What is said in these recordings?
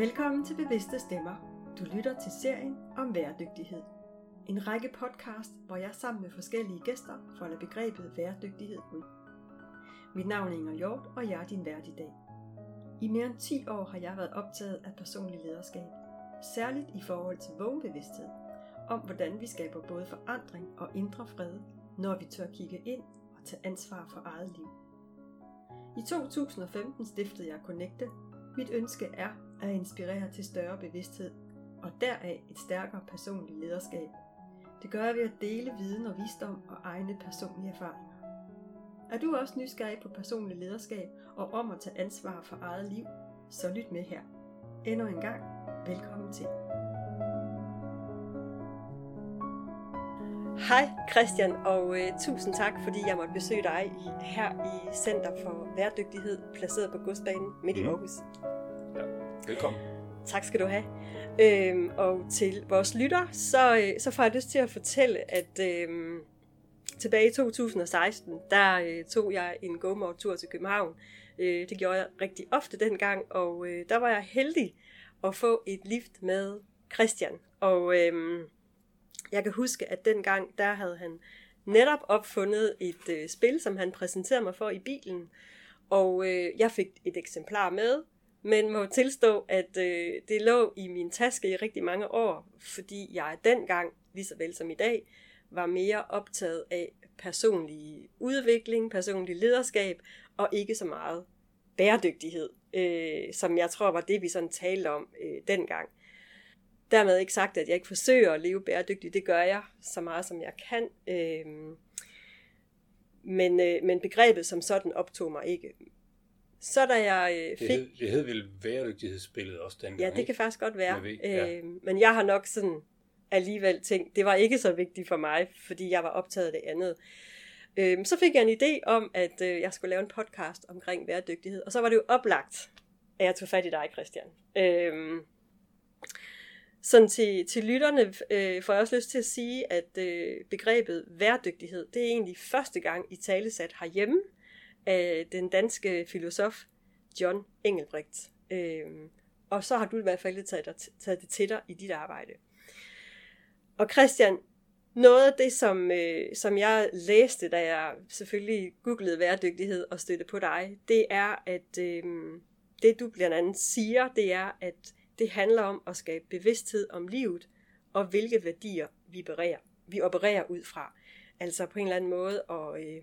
Velkommen til Bevidste Stemmer. Du lytter til serien om bæredygtighed. En række podcast, hvor jeg sammen med forskellige gæster folder begrebet bæredygtighed ud. Mit navn er Inger Hjort, og jeg er din vært i dag. I mere end 10 år har jeg været optaget af personlig lederskab, særligt i forhold til vågenbevidsthed, om hvordan vi skaber både forandring og indre fred, når vi tør kigge ind og tage ansvar for eget liv. I 2015 stiftede jeg Connecte. Mit ønske er at inspirere til større bevidsthed, og deraf et stærkere personligt lederskab. Det gør jeg ved at dele viden og visdom og egne personlige erfaringer. Er du også nysgerrig på personlig lederskab og om at tage ansvar for eget liv, så lyt med her. Endnu en gang, velkommen til. Hej Christian, og øh, tusind tak, fordi jeg måtte besøge dig i, her i Center for Værdygtighed, placeret på Godsbanen midt i Mhm. Aarhus. Velkommen. Tak skal du have. Øhm, og til vores lytter, så, øh, så får jeg lyst til at fortælle, at øhm, tilbage i 2016, der øh, tog jeg en go tur til København. Øh, det gjorde jeg rigtig ofte dengang, og øh, der var jeg heldig at få et lift med Christian. Og øh, jeg kan huske, at dengang, der havde han netop opfundet et øh, spil, som han præsenterede mig for i bilen. Og øh, jeg fik et eksemplar med, men må tilstå, at øh, det lå i min taske i rigtig mange år, fordi jeg dengang, lige så vel som i dag, var mere optaget af personlig udvikling, personlig lederskab, og ikke så meget bæredygtighed, øh, som jeg tror var det, vi sådan talte om øh, dengang. Dermed ikke sagt, at jeg ikke forsøger at leve bæredygtigt. Det gør jeg så meget, som jeg kan. Øh, men, øh, men begrebet som sådan optog mig ikke. Så da jeg øh, Det fik... hed, det hed vel bæredygtighedsspillet også dengang, Ja, det kan faktisk godt være. Med V, ja. Øh, men jeg har nok sådan alligevel tænkt, det var ikke så vigtigt for mig, fordi jeg var optaget af det andet. Øh, så fik jeg en idé om, at øh, jeg skulle lave en podcast omkring bæredygtighed, og så var det jo oplagt, at jeg tog fat i dig, Christian. Øh, sådan til, til lytterne øh, får jeg også lyst til at sige, at øh, begrebet bæredygtighed, det er egentlig første gang i talesat herhjemme af den danske filosof John Engelbrecht. Øh, og så har du i hvert fald taget, dig, taget det til dig i dit arbejde. Og Christian, noget af det, som, øh, som jeg læste, da jeg selvfølgelig googlede bæredygtighed og støtte på dig, det er, at øh, det du blandt andet siger, det er, at det handler om at skabe bevidsthed om livet, og hvilke værdier vi, opererer, vi opererer ud fra. Altså på en eller anden måde, og, øh,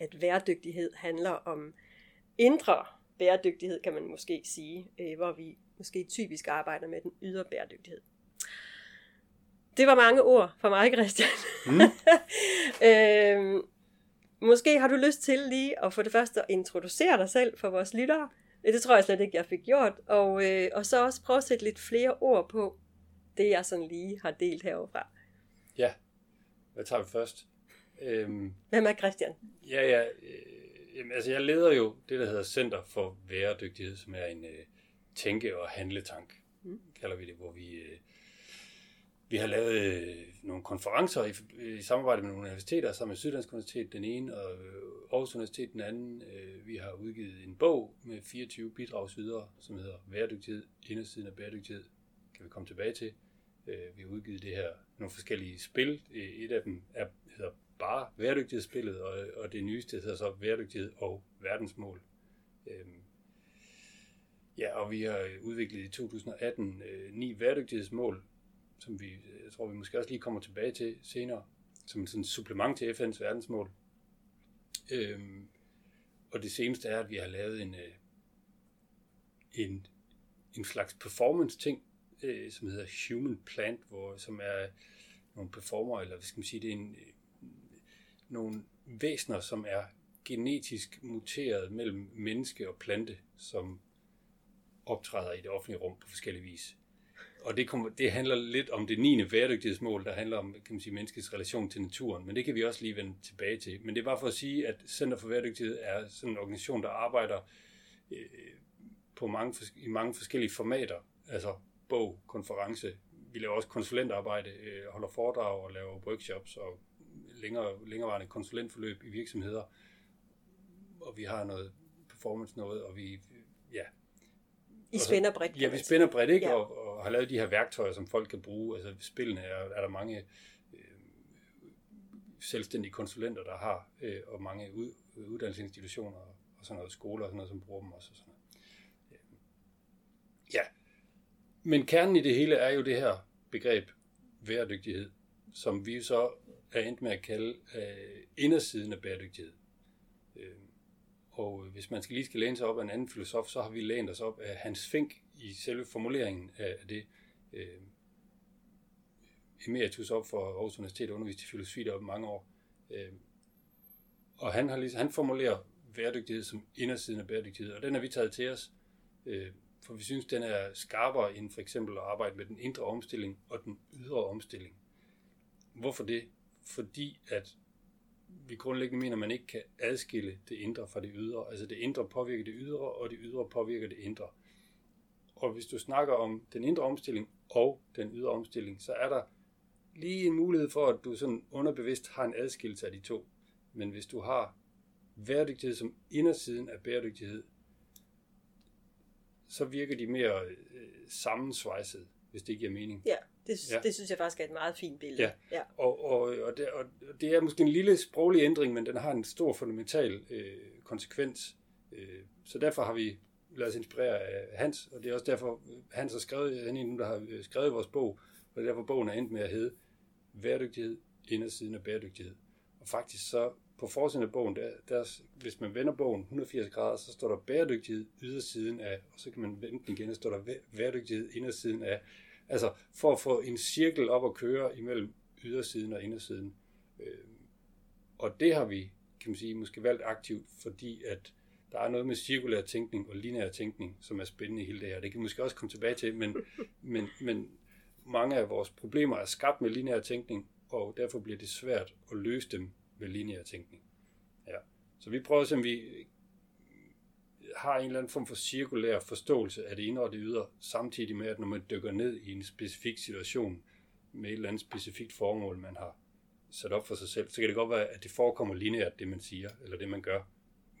at bæredygtighed handler om indre bæredygtighed, kan man måske sige, øh, hvor vi måske typisk arbejder med den ydre bæredygtighed. Det var mange ord for mig, Christian. Mm. øh, måske har du lyst til lige at for det første at introducere dig selv for vores lyttere. Det tror jeg slet ikke, jeg fik gjort. Og, øh, og så også prøve at sætte lidt flere ord på det, jeg sådan lige har delt heroverfra. Ja, hvad tager vi først? Øhm, Hvem er Christian? ja, ja, øh, jamen, altså jeg leder jo det, der hedder Center for Bæredygtighed, som er en øh, tænke- og handletank, Mm. mm. kalder vi det, hvor vi, øh, vi har lavet øh, nogle konferencer i, i samarbejde med nogle universiteter, sammen med Syddansk Universitet den ene, og øh, Aarhus Universitet den anden. Øh, vi har udgivet en bog med 24 bidragsvidere, som hedder Bæredygtighed, indersiden af bæredygtighed, kan vi komme tilbage til. Øh, vi har udgivet det her, nogle forskellige spil. Øh, Et af dem er, hedder bare bæredygtighedsspillet, og, og det nyeste hedder så bæredygtighed og verdensmål. Øhm, ja, og vi har udviklet i 2018 øh, ni bæredygtighedsmål, som vi, jeg tror, vi måske også lige kommer tilbage til senere, som sådan et supplement til FN's verdensmål. Øhm, og det seneste er, at vi har lavet en, øh, en, en slags performance-ting, øh, som hedder Human Plant, hvor, som er nogle performer, eller hvad skal man sige, det er en, øh, nogle væsener, som er genetisk muteret mellem menneske og plante, som optræder i det offentlige rum på forskellige vis. Og det, kommer, det handler lidt om det 9. bæredygtighedsmål, der handler om kan man sige, menneskets relation til naturen. Men det kan vi også lige vende tilbage til. Men det er bare for at sige, at Center for Bæredygtighed er sådan en organisation, der arbejder øh, på mange, i mange forskellige formater. Altså bog, konference. Vi laver også konsulentarbejde, øh, holder foredrag og laver workshops og længere, længerevarende konsulentforløb i virksomheder. Og vi har noget performance noget, og vi, ja, I spænder bredt. Ja, vi spænder bredt, ikke? Ja. Og, og har lavet de her værktøjer, som folk kan bruge. Altså spillene er, er der mange øh, selvstændige konsulenter, der har, øh, og mange ud, uddannelsesinstitutioner og sådan noget, skoler og sådan noget, som bruger dem også. Og sådan noget. Ja, men kernen i det hele er jo det her begreb bæredygtighed, som vi så er endt med at kalde øh, indersiden af bæredygtighed. Øh, og hvis man skal lige skal læne sig op af en anden filosof, så har vi lænet os op af Hans Fink i selve formuleringen af det. Øh, emeritus op for Aarhus Universitet og undervist i filosofi deroppe mange år. Øh, og han, har lige, han formulerer bæredygtighed som indersiden af bæredygtighed, og den har vi taget til os, øh, for vi synes, den er skarpere end for eksempel at arbejde med den indre omstilling og den ydre omstilling. Hvorfor det? Fordi at vi grundlæggende mener, at man ikke kan adskille det indre fra det ydre. Altså det indre påvirker det ydre, og det ydre påvirker det indre. Og hvis du snakker om den indre omstilling og den ydre omstilling, så er der lige en mulighed for, at du sådan underbevidst har en adskillelse af de to. Men hvis du har bæredygtighed som indersiden af bæredygtighed, så virker de mere øh, sammensvejset, hvis det giver mening. Ja, det, ja. det synes jeg faktisk er et meget fint billede. Ja, ja. Og, og, og, det, og det er måske en lille sproglig ændring, men den har en stor fundamental øh, konsekvens. Øh, så derfor har vi ladet os inspirere af Hans, og det er også derfor, Hans har skrevet, han er en, der har øh, skrevet vores bog, og det er derfor bogen er endt med at hedde Bæredygtighed, indersiden af bæredygtighed. Og faktisk så på forsiden af bogen, der, der, hvis man vender bogen 180 grader, så står der bæredygtighed ydersiden af, og så kan man vende den igen, og står der bæredygtighed indersiden af. Altså for at få en cirkel op at køre imellem ydersiden og indersiden. Øh, og det har vi, kan man sige, måske valgt aktivt, fordi at der er noget med cirkulær tænkning og lineær tænkning, som er spændende i hele det her. Det kan vi måske også komme tilbage til, men, men, men mange af vores problemer er skabt med lineær tænkning, og derfor bliver det svært at løse dem med lineær tænkning. Ja. Så vi prøver at vi har en eller anden form for cirkulær forståelse af det indre og det ydre, samtidig med, at når man dykker ned i en specifik situation med et eller andet specifikt formål, man har sat op for sig selv, så kan det godt være, at det forekommer lineært, det man siger, eller det man gør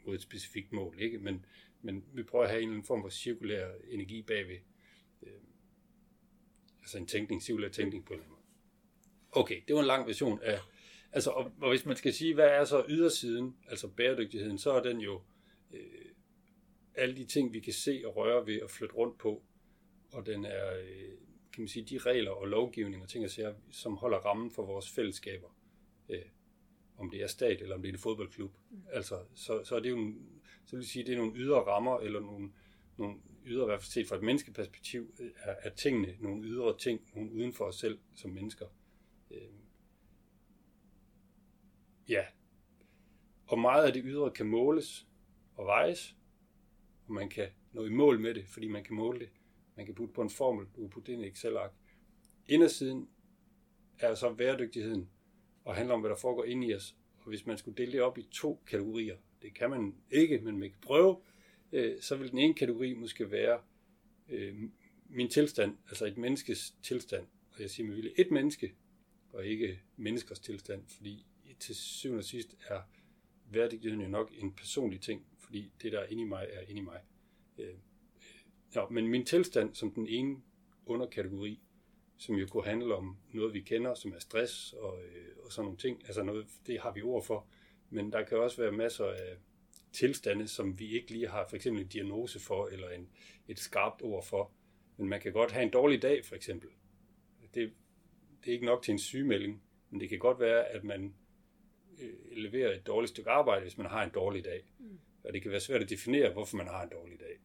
mod et specifikt mål. Ikke? Men, men vi prøver at have en eller anden form for cirkulær energi bagved. Øh, altså en tænkning, cirkulær tænkning på en eller anden måde. Okay, det var en lang version af Altså, og, og hvis man skal sige, hvad er så ydersiden, altså bæredygtigheden, så er den jo øh, alle de ting, vi kan se og røre ved og flytte rundt på. Og den er, øh, kan man sige, de regler og lovgivning og ting og sager, som holder rammen for vores fællesskaber. Øh, om det er stat eller om det er en fodboldklub. Mm. Altså, så, så er det jo en, så vil sige, det er nogle ydre rammer eller nogle, nogle ydre, i hvert fald set fra et menneskeperspektiv, er, er tingene nogle ydre ting, nogle uden for os selv som mennesker. Øh, Ja. Og meget af det ydre kan måles og vejes, og man kan nå i mål med det, fordi man kan måle det. Man kan putte på en formel, du kan putte det i Excel-ark. Indersiden er så bæredygtigheden, og handler om, hvad der foregår inde i os. Og hvis man skulle dele det op i to kategorier, det kan man ikke, men man kan prøve, øh, så vil den ene kategori måske være øh, min tilstand, altså et menneskes tilstand. Og jeg siger med vilje et menneske, og ikke menneskers tilstand, fordi til syvende og sidst er værdigheden jo nok en personlig ting, fordi det, der er inde i mig, er inde i mig. Øh, øh ja, men min tilstand som den ene underkategori, som jo kunne handle om noget, vi kender, som er stress og, øh, og sådan nogle ting, altså noget, det har vi ord for, men der kan også være masser af tilstande, som vi ikke lige har for eksempel en diagnose for, eller en, et skarpt ord for. Men man kan godt have en dårlig dag, for eksempel. Det, det er ikke nok til en sygemelding, men det kan godt være, at man øh, leverer et dårligt stykke arbejde, hvis man har en dårlig dag. Mm. Og det kan være svært at definere, hvorfor man har en dårlig dag.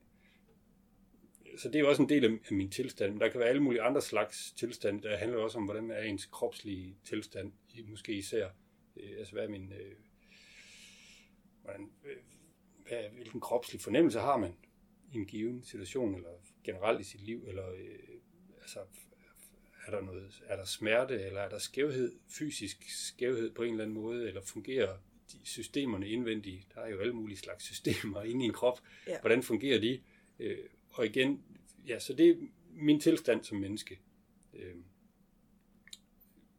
Så det er jo også en del af min tilstand. Men der kan være alle mulige andre slags tilstand. Der handler også om, hvordan er ens kropslige tilstand, måske især. Øh, altså hvad er min... Øh, hvordan, øh, hvad, hvilken kropslig fornemmelse har man i en given situation, eller generelt i sit liv, eller øh, altså, er der, noget, er der smerte, eller er der skævhed, fysisk skævhed på en eller anden måde, eller fungerer systemerne indvendigt? Der er jo alle mulige slags systemer inde i en krop. Ja. Hvordan fungerer de? Øh, og igen, ja, så det er min tilstand som menneske. Øh,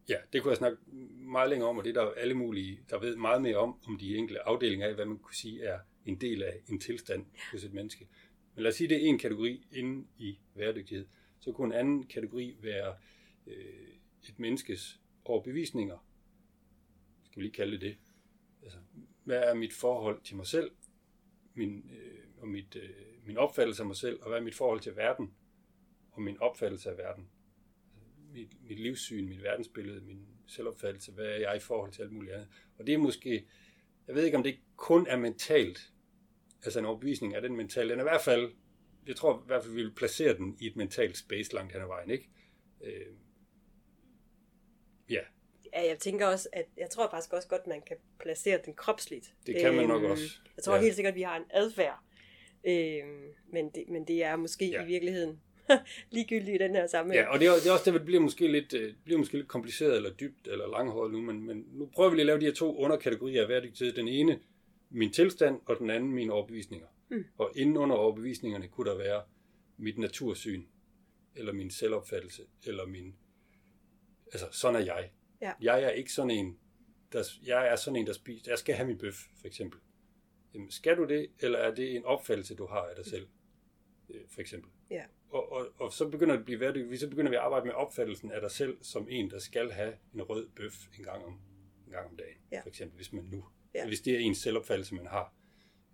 ja, det kunne jeg snakke meget længere om, og det er der alle mulige, der ved meget mere om, om de enkelte afdelinger af, hvad man kunne sige er en del af en tilstand hos et menneske. Men lad os sige, det er en kategori inde i bæredygtighed. Så kunne en anden kategori være øh, et menneskes overbevisninger. Skal vi lige kalde det det? Altså, hvad er mit forhold til mig selv, min, øh, og mit, øh, min opfattelse af mig selv, og hvad er mit forhold til verden, og min opfattelse af verden. Altså, mit, mit livssyn, mit verdensbillede, min selvopfattelse, hvad er jeg i forhold til alt muligt andet. Og det er måske, jeg ved ikke om det kun er mentalt, altså en overbevisning er den mental, den er i hvert fald, jeg tror i hvert fald, vi vil placere den i et mentalt space langt hen ad vejen, ikke? Øh, ja. Ja, jeg tænker også, at jeg tror faktisk også godt, man kan placere den kropsligt. Det kan man nok øhm, også. Jeg tror ja. helt sikkert, at vi har en adfærd. Øh, men, det, men det er måske ja. i virkeligheden ligegyldigt i den her sammenhæng. Ja, og det er, det er også det, det bliver måske lidt, øh, bliver måske lidt kompliceret, eller dybt, eller langhåret nu, men, men nu prøver vi lige at lave de her to underkategorier af bæredygtighed. Den ene, min tilstand, og den anden, mine overbevisninger. Mm. Og inden under overbevisningerne kunne der være mit natursyn, eller min selvopfattelse, eller min... Altså, sådan er jeg. Ja. Jeg er ikke sådan en, der, jeg er sådan en, der spiser... Jeg skal have min bøf, for eksempel. Jamen, skal du det, eller er det en opfattelse, du har af dig selv, øh, for eksempel? Ja. Og, og, og så begynder det at blive bæredygtigt. Så begynder vi at arbejde med opfattelsen af dig selv som en, der skal have en rød bøf en gang om, en gang om dagen, ja. for eksempel, hvis man nu, ja. hvis det er ens selvopfattelse, man har.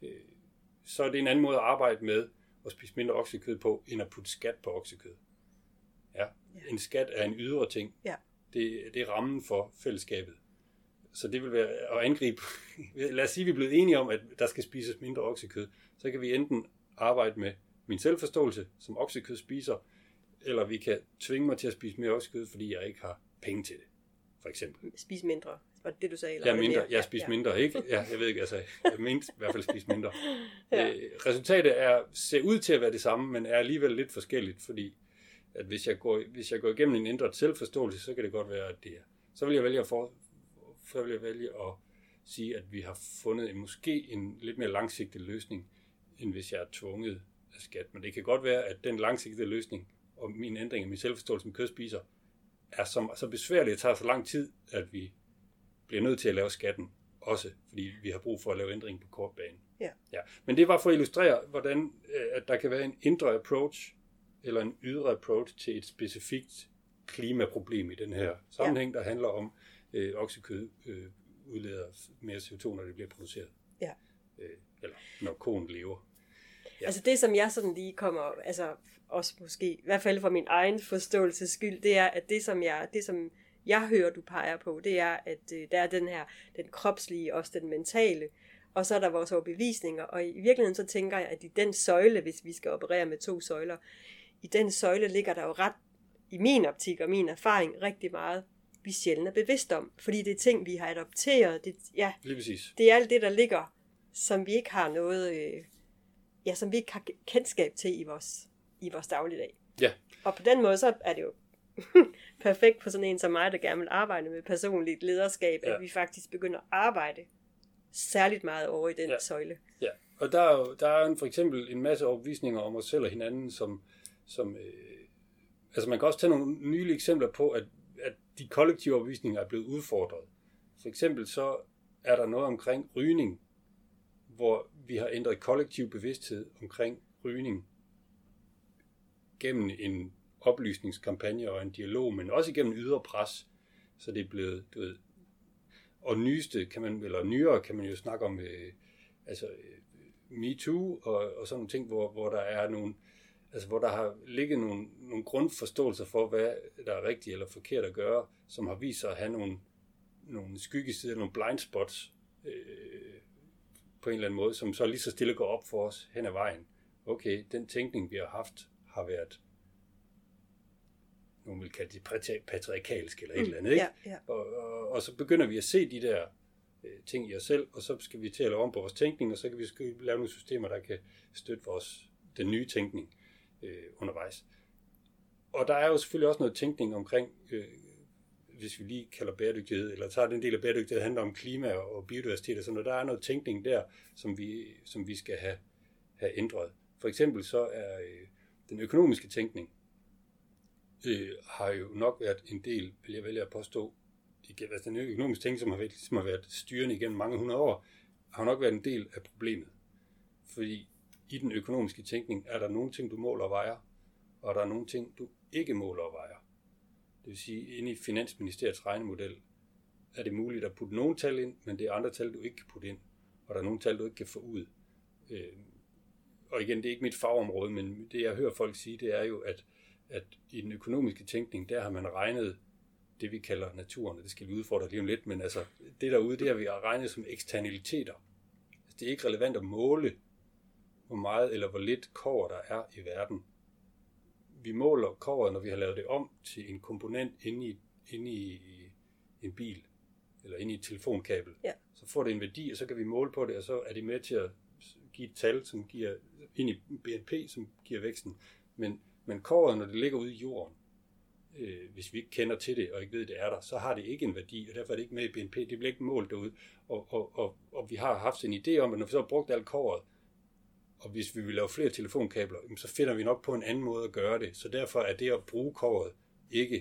Øh, så er det en anden måde at arbejde med at spise mindre oksekød på, end at putte skat på oksekød. Ja. ja. En skat er en ydre ting. Ja. Det, det er rammen for fællesskabet. Så det vil være at angribe. Lad os sige, at vi er blevet enige om, at der skal spises mindre oksekød. Så kan vi enten arbejde med min selvforståelse som oksekød spiser, eller vi kan tvinge mig til at spise mere oksekød, fordi jeg ikke har penge til det, for eksempel. Spis mindre, var det det, du sagde? Eller ja, mindre. Jeg spiser ja. mindre, ikke? Ja, jeg ved ikke, altså, jeg mente i hvert fald spise mindre. ja. øh, resultatet er, ser ud til at være det samme, men er alligevel lidt forskelligt, fordi at hvis jeg går, hvis jeg går igennem en ændret selvforståelse, så kan det godt være, at det er. Så vil jeg vælge at, for, så vil jeg vælge at sige, at vi har fundet en, måske en lidt mere langsigtet løsning, end hvis jeg er tvunget af skat. Men det kan godt være, at den langsigtede løsning og min ændring af min selvforståelse med kødspiser er så, så besværligt, det tager så lang tid, at vi bliver nødt til at lave skatten også, fordi vi har brug for at lave ændring på kort bane. Ja. ja. Men det var for at illustrere, hvordan øh, at der kan være en indre approach eller en ydre approach til et specifikt klimaproblem i den her sammenhæng, ja. der handler om øh, oksekød øh, udleder mere CO2, når det bliver produceret. Ja. Øh, eller når konen lever. Ja. Altså det, som jeg sådan lige kommer, altså også måske, i hvert fald for min egen forståelses skyld, det er, at det, som jeg, det, som jeg hører, du peger på, det er, at øh, der er den her, den kropslige, også den mentale, og så er der vores overbevisninger, og i virkeligheden så tænker jeg, at i den søjle, hvis vi skal operere med to søjler, i den søjle ligger der jo ret, i min optik og min erfaring, rigtig meget, vi sjældent er bevidst om, fordi det er ting, vi har adopteret, det, ja, Lige præcis. det er alt det, der ligger, som vi ikke har noget, øh, ja, som vi ikke har kendskab til i vores, i vores dagligdag. Ja. Og på den måde, så er det jo perfekt for sådan en som mig, der gerne vil arbejde med personligt lederskab, ja. at vi faktisk begynder at arbejde særligt meget over i den ja. søjle. Ja, og der er jo der er for eksempel en masse opvisninger om os selv og hinanden, som, som øh, altså man kan også tage nogle nylige eksempler på, at, at de kollektive opvisninger er blevet udfordret. For eksempel så er der noget omkring rygning, hvor vi har ændret kollektiv bevidsthed omkring rygning gennem en oplysningskampagne og en dialog, men også gennem ydre pres, så det er blevet, du ved, og nyeste, kan man, eller nyere kan man jo snakke om, øh, altså øh, MeToo og, og sådan nogle ting, hvor, hvor der er nogle, altså hvor der har ligget nogle, nogle grundforståelser for, hvad der er rigtigt eller forkert at gøre, som har vist sig at have nogle, nogle skyggesider, nogle blind spots, øh, på en eller anden måde, som så lige så stille går op for os hen ad vejen. Okay, den tænkning, vi har haft, har været nogen vil kalde det patriarkalsk eller et mm, eller andet. Ikke? Ja, ja. Og, og, og så begynder vi at se de der øh, ting i os selv, og så skal vi til at lave om på vores tænkning, og så kan vi lave nogle systemer, der kan støtte vores, den nye tænkning øh, undervejs. Og der er jo selvfølgelig også noget tænkning omkring øh, hvis vi lige kalder bæredygtighed, eller tager den del af bæredygtighed, handler om klima og biodiversitet og sådan noget, der er noget tænkning der, som vi, som vi skal have, have ændret. For eksempel så er øh, den økonomiske tænkning, øh, har jo nok været en del, vil jeg vælge at påstå, altså den økonomiske tænkning, som har, været, som har været styrende igennem mange hundrede år, har nok været en del af problemet. Fordi i den økonomiske tænkning er der nogle ting, du måler og vejer, og der er nogle ting, du ikke måler og vejer. Det vil sige, inde i Finansministeriets regnemodel er det muligt at putte nogle tal ind, men det er andre tal, du ikke kan putte ind, og der er nogle tal, du ikke kan få ud. Øh, og igen, det er ikke mit fagområde, men det jeg hører folk sige, det er jo, at, at i den økonomiske tænkning, der har man regnet det, vi kalder naturen, og det skal vi udfordre lige om lidt, men altså det derude, det har vi regnet som eksternaliteter. Altså, det er ikke relevant at måle, hvor meget eller hvor lidt kover der er i verden. Vi måler koveret, når vi har lavet det om til en komponent inde i, inde i en bil, eller inde i et telefonkabel. Ja. Så får det en værdi, og så kan vi måle på det, og så er det med til at give et tal, som giver ind i BNP, som giver væksten. Men, men kåret, når det ligger ude i jorden, øh, hvis vi ikke kender til det og ikke ved, at det er der, så har det ikke en værdi, og derfor er det ikke med i BNP. Det bliver ikke målt derude. Og, og, og, og vi har haft en idé om, at når vi så har brugt alt kåret, og hvis vi vil lave flere telefonkabler, så finder vi nok på en anden måde at gøre det. Så derfor er det at bruge kåret ikke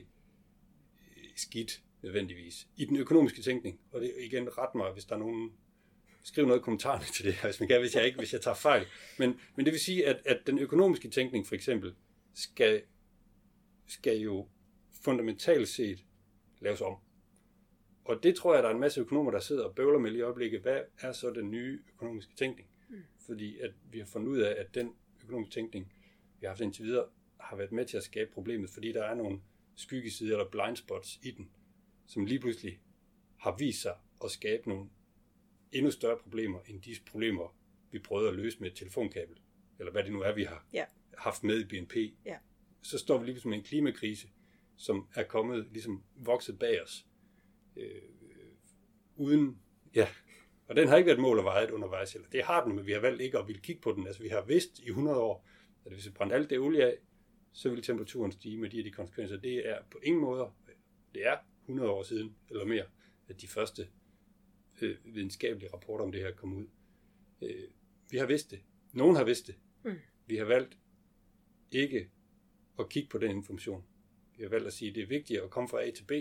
øh, skidt nødvendigvis. I den økonomiske tænkning, og det igen ret mig, hvis der er nogen skriv noget i kommentarerne til det her, hvis man kan, hvis jeg ikke, hvis jeg tager fejl. Men, men det vil sige, at, at den økonomiske tænkning for eksempel skal, skal jo fundamentalt set laves om. Og det tror jeg, der er en masse økonomer, der sidder og bøvler med lige i øjeblikket. Hvad er så den nye økonomiske tænkning? Fordi at vi har fundet ud af, at den økonomiske tænkning, vi har haft indtil videre, har været med til at skabe problemet, fordi der er nogle skyggesider eller blind spots i den, som lige pludselig har vist sig at skabe nogle endnu større problemer end de problemer, vi prøvede at løse med et telefonkabel, eller hvad det nu er, vi har ja. haft med i BNP. Ja. Så står vi lige med en klimakrise, som er kommet, ligesom vokset bag os, øh, uden, ja, og den har ikke været mål og vejet undervejs, eller det har den, men vi har valgt ikke at ville kigge på den. Altså vi har vidst i 100 år, at hvis vi brændte alt det olie af, så vil temperaturen stige med de her de konsekvenser. Det er på ingen måde, det er 100 år siden eller mere, at de første øh, videnskabelige rapporter om det her kom ud. Øh, vi har vidst det. Nogen har vidst det. Mm. Vi har valgt ikke at kigge på den information. Vi har valgt at sige, at det er vigtigere at komme fra A til B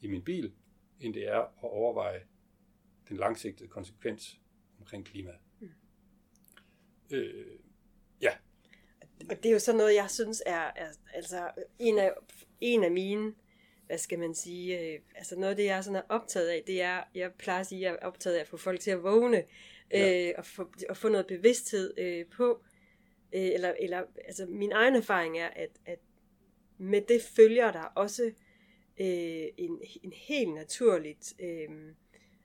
i min bil, end det er at overveje den langsigtede konsekvens omkring klimaet. Mm. Øh, ja. Og det er jo sådan noget, jeg synes er, er altså en af, en af mine hvad skal man sige, øh, altså noget af det, jeg sådan er optaget af, det er, jeg plejer at sige, at jeg er optaget af at få folk til at vågne, ja. øh, og, få, og få noget bevidsthed øh, på, øh, eller, eller altså min egen erfaring er, at, at med det følger der også øh, en, en helt naturligt, øh,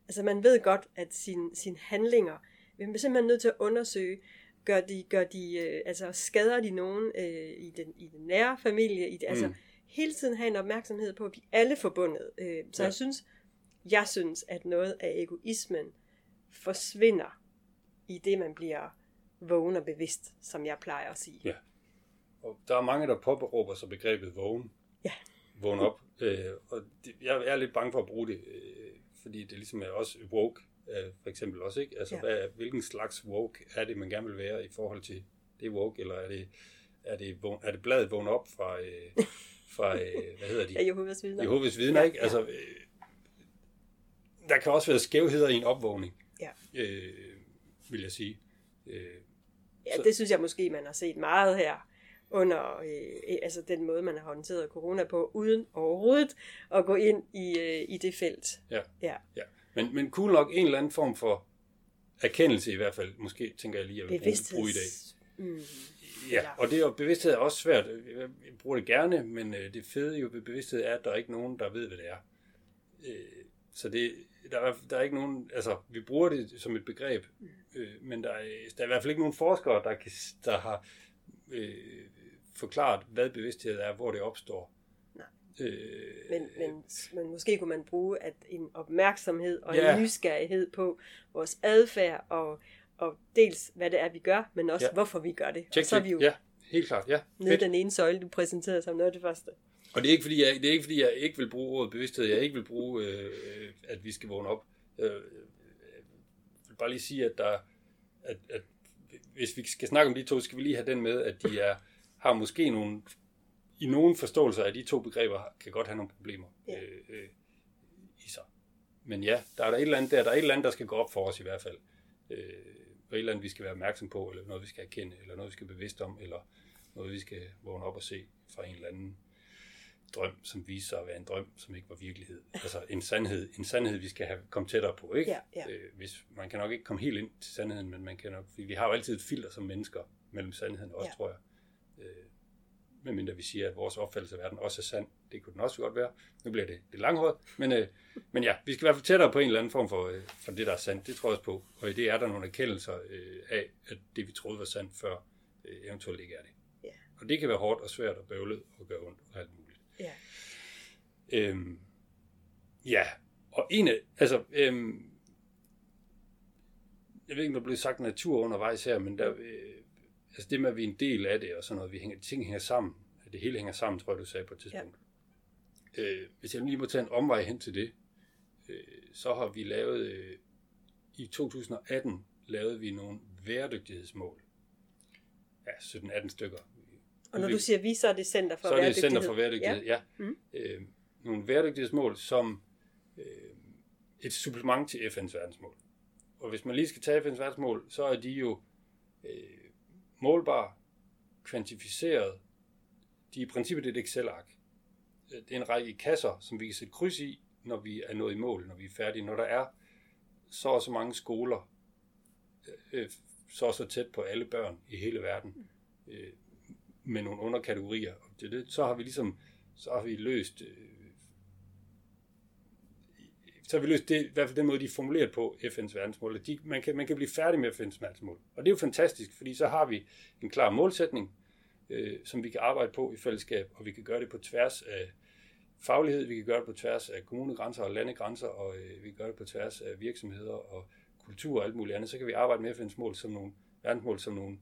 altså man ved godt, at sin, sine handlinger, vi er simpelthen nødt til at undersøge, gør de, gør de øh, altså skader de nogen øh, i, den, i den nære familie, i det, altså, mm. altså hele tiden have en opmærksomhed på, at vi alle er forbundet. Øh, så ja. jeg synes, jeg synes, at noget af egoismen forsvinder i det, man bliver vågen og bevidst, som jeg plejer at sige. Ja. Og der er mange, der påberåber sig begrebet vågen. Ja. Vågen op. Øh, og det, jeg er lidt bange for at bruge det, øh, fordi det ligesom er også woke, øh, for eksempel også, ikke? Altså, ja. hvad, hvilken slags woke er det, man gerne vil være i forhold til det woke, eller er det, er det, er det bladet vågen op fra, øh, fra, øh, hvad hedder de? Ja, Jehovas vidner. Jehovas vidner, ikke? Altså, øh, der kan også være skævheder i en opvågning, ja. øh, vil jeg sige. Øh, ja, så. det synes jeg måske, man har set meget her under øh, altså den måde, man har håndteret corona på, uden overhovedet at gå ind i, øh, i det felt. Ja, ja. ja. Men, men cool nok en eller anden form for erkendelse i hvert fald, måske tænker jeg lige, at jeg vil bruge, i dag. Mm. Ja, og det er jo bevidsthed er også svært. Jeg bruger det gerne, men øh, det fede jo ved bevidsthed er, at der er ikke nogen, der ved, hvad det er. Øh, så det, der, er, der er ikke nogen, altså vi bruger det som et begreb, øh, men der er, der er i hvert fald ikke nogen forskere, der, kan, der har øh, forklaret, hvad bevidsthed er, hvor det opstår. Nej. Øh, men, men, men måske kunne man bruge at en opmærksomhed og ja. en nysgerrighed på vores adfærd og, og dels hvad det er, vi gør, men også ja. hvorfor vi gør det. Check, og så er vi jo ja, helt klart. Ja. nede den ene søjle, du præsenterede som noget af det første. Og det er ikke fordi, jeg, det er ikke, fordi jeg ikke vil bruge ordet bevidsthed, jeg ikke vil bruge, øh, at vi skal vågne op. Øh, jeg vil bare lige sige, at, der, at, at hvis vi skal snakke om de to, skal vi lige have den med, at de er, har måske nogle, i nogle forståelser af de to begreber, kan godt have nogle problemer ja. øh, øh, i sig. Men ja, der er der et eller andet der, der er et eller andet, der skal gå op for os i hvert fald. Øh, og et eller andet, vi skal være opmærksom på, eller noget, vi skal erkende, eller noget, vi skal bevidst om, eller noget, vi skal vågne op og se fra en eller anden drøm, som viser sig at være en drøm, som ikke var virkelighed. Altså en sandhed, en sandhed vi skal have kommet tættere på, ikke? Ja, ja. Øh, hvis, man kan nok ikke komme helt ind til sandheden, men man kan nok, vi har jo altid et filter som mennesker mellem sandheden også, Ja. tror jeg. Øh, medmindre vi siger, at vores opfattelse af verden også er sand. Det kunne den også godt være. Nu bliver det lidt langhåret. Men, øh, men ja, vi skal i hvert fald tættere på en eller anden form for, øh, for det, der er sandt. Det tror jeg også på. Og i det er der nogle erkendelser øh, af, at det vi troede var sandt før, øh, eventuelt ikke er det. Ja. Og det kan være hårdt og svært og bøvlet og gøre ondt og alt muligt. Ja. Øhm, ja, og en af, altså, øhm, jeg ved ikke, om der blev sagt natur undervejs her, men der, øh, altså det med, at vi er en del af det og sådan noget, vi hænger, ting hænger sammen, det hele hænger sammen, tror jeg, du sagde på et tidspunkt. Ja. Øh, hvis jeg lige må tage en omvej hen til det, øh, så har vi lavet, øh, i 2018 lavede vi nogle væredygtighedsmål. Ja, 17-18 stykker. Og når du siger vi, så er det Center for så er det. Center for Bæredygtighed, ja. ja. Mm. Øh, nogle bæredygtighedsmål som øh, et supplement til FN's verdensmål. Og hvis man lige skal tage FN's verdensmål, så er de jo øh, målbar, kvantificeret. De er i princippet et Excel-ark. Det er en række kasser, som vi kan sætte kryds i, når vi er nået i mål, når vi er færdige. Når der er så og så mange skoler, øh, øh, så og så tæt på alle børn i hele verden, øh, med nogle underkategorier. Og det, det, så har vi ligesom så har vi løst så har vi løst det, i hvert fald den måde, de er formuleret på FN's verdensmål. at De, man, kan, man kan blive færdig med FN's verdensmål. Og det er jo fantastisk, fordi så har vi en klar målsætning, øh, som vi kan arbejde på i fællesskab, og vi kan gøre det på tværs af faglighed, vi kan gøre det på tværs af kommunegrænser og landegrænser, og øh, vi kan gøre det på tværs af virksomheder og kultur og alt muligt andet. Så kan vi arbejde med FN's mål som nogle verdensmål, som nogle,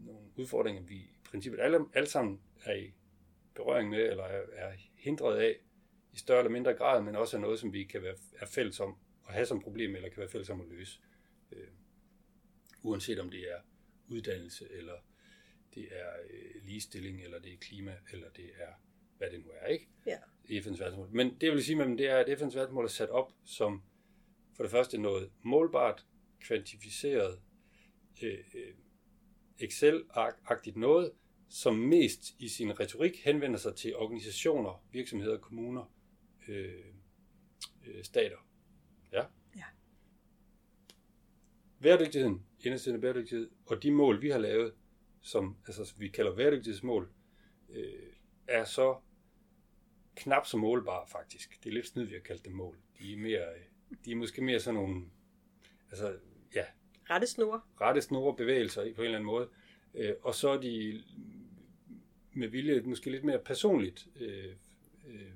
nogle udfordringer, vi i princippet alle, alle sammen er i berøring med, eller er, er hindret af i større eller mindre grad, men også er noget, som vi kan være er fælles om at have som problem, eller kan være fælles om at løse. Øh, uanset om det er uddannelse, eller det er øh, ligestilling, eller det er klima, eller det er, hvad det nu er, ikke? Ja. I FN's verdensmål. Men det jeg vil sige med dem, det er, at FN's verdensmål er sat op som for det første noget målbart, kvantificeret, øh, øh, Excel-agtigt noget, som mest i sin retorik henvender sig til organisationer, virksomheder, kommuner, øh, øh, stater. Ja. Ja. Bæredygtigheden, indersiden bæredygtighed, og de mål, vi har lavet, som altså, vi kalder bæredygtighedsmål, øh, er så knap så målbare faktisk. Det er lidt snyd, vi har kaldt dem mål. De er, mere, øh, de er måske mere sådan nogle, altså, ja, Rette snore. rette snore bevægelser på en eller anden måde. Øh, og så er de med vilje måske lidt mere personligt øh, øh,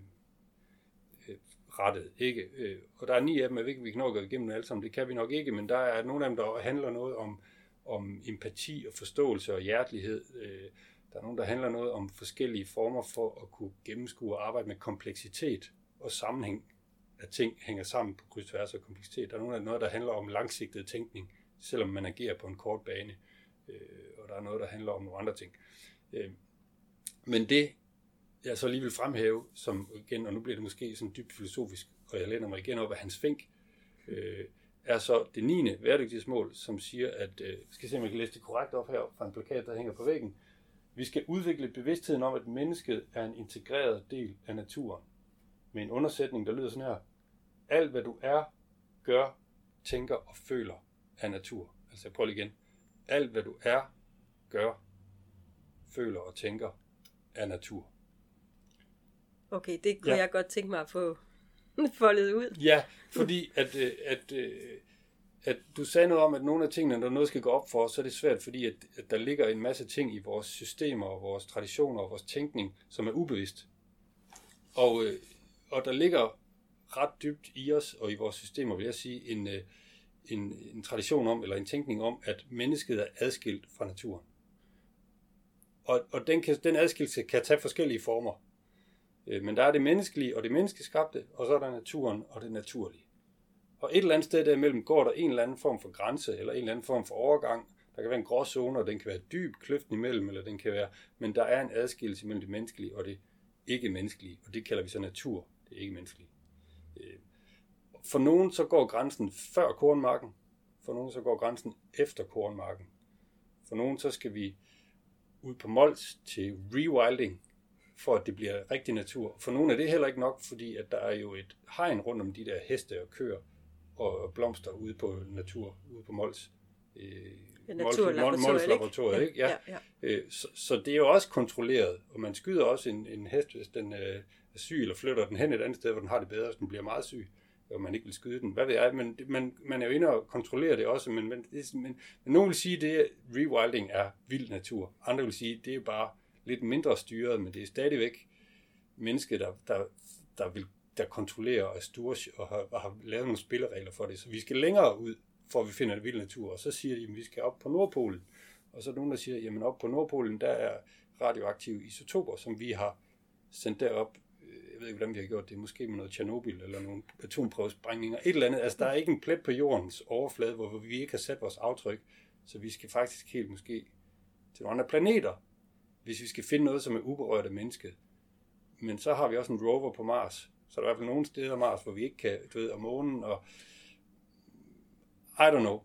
rettet. Ikke? Øh, og der er ni af dem, jeg ved ikke, vi kan nå at gå igennem alle sammen, det kan vi nok ikke, men der er nogle af dem, der handler noget om, om empati og forståelse og hjertelighed. Øh, der er nogle, der handler noget om forskellige former for at kunne gennemskue og arbejde med kompleksitet og sammenhæng at ting hænger sammen på kryds tværs og kompleksitet. Der er nogle af noget, der handler om langsigtet tænkning, selvom man agerer på en kort bane. Øh, og der er noget, der handler om nogle andre ting. Øh, men det, jeg så lige vil fremhæve, som igen, og nu bliver det måske sådan dybt filosofisk, og jeg læner mig igen op af Hans Fink, øh, er så det 9. værdighedsmål, som siger, at, øh, skal se, om jeg kan læse det korrekt op her fra en plakat, der hænger på væggen. Vi skal udvikle bevidstheden om, at mennesket er en integreret del af naturen. Med en undersætning, der lyder sådan her. Alt, hvad du er, gør, tænker og føler, er natur. Altså jeg prøver lige igen. Alt, hvad du er, gør, føler og tænker, er natur. Okay, det kunne Ja. jeg godt tænke mig at få foldet ud. Ja, fordi at, øh, at, øh, at du sagde noget om, at nogle af tingene, når noget skal gå op for os, så er det svært, fordi at, at der ligger en masse ting i vores systemer og vores traditioner og vores tænkning, som er ubevidst. Og, øh, og der ligger ret dybt i os og i vores systemer, vil jeg sige, en, en, en tradition om, eller en tænkning om, at mennesket er adskilt fra naturen. Og, og den, kan, den adskillelse kan tage forskellige former. Øh, men der er det menneskelige og det menneskeskabte, og så er der naturen og det naturlige. Og et eller andet sted derimellem går der en eller anden form for grænse, eller en eller anden form for overgang. Der kan være en gråzone, og den kan være dyb kløften imellem, eller den kan være, men der er en adskillelse mellem det menneskelige og det ikke-menneskelige, og det kalder vi så natur, det ikke-menneskelige. Øh, for nogen så går grænsen før kornmarken, For nogen så går grænsen efter kornmarken. For nogen så skal vi ud på Mols til rewilding, for at det bliver rigtig natur. For nogle er det heller ikke nok, fordi at der er jo et hegn rundt om de der heste og køer og blomster ude på natur, ude på Mols. Øh, ja, Mols-laboratoriet, ikke? Ja. ja, ja. Øh, så, så det er jo også kontrolleret, og man skyder også en, en hest, hvis den øh, er syg, eller flytter den hen et andet sted, hvor den har det bedre, hvis den bliver meget syg og man ikke vil skyde den. Hvad ved jeg? Men man, man er jo inde og kontrollere det også, men, men, det, men, men nogen vil sige, at rewilding er vild natur. Andre vil sige, at det er bare lidt mindre styret, men det er stadigvæk mennesket, der, der, der, vil, der kontrollerer og er og har, og har lavet nogle spilleregler for det. Så vi skal længere ud, for vi finder en vild natur. Og så siger de, at vi skal op på Nordpolen. Og så er der nogen, der siger, jamen op på Nordpolen, der er radioaktive isotoper, som vi har sendt derop øh, jeg ved ikke, hvordan vi har gjort det, måske med noget Tjernobyl eller nogle atomprøvesprængninger, et eller andet. Altså, der er ikke en plet på jordens overflade, hvor vi ikke har sat vores aftryk, så vi skal faktisk helt måske til nogle andre planeter, hvis vi skal finde noget, som er uberørt af mennesket. Men så har vi også en rover på Mars, så der er i hvert fald nogle steder af Mars, hvor vi ikke kan, du ved, og månen, og I don't know.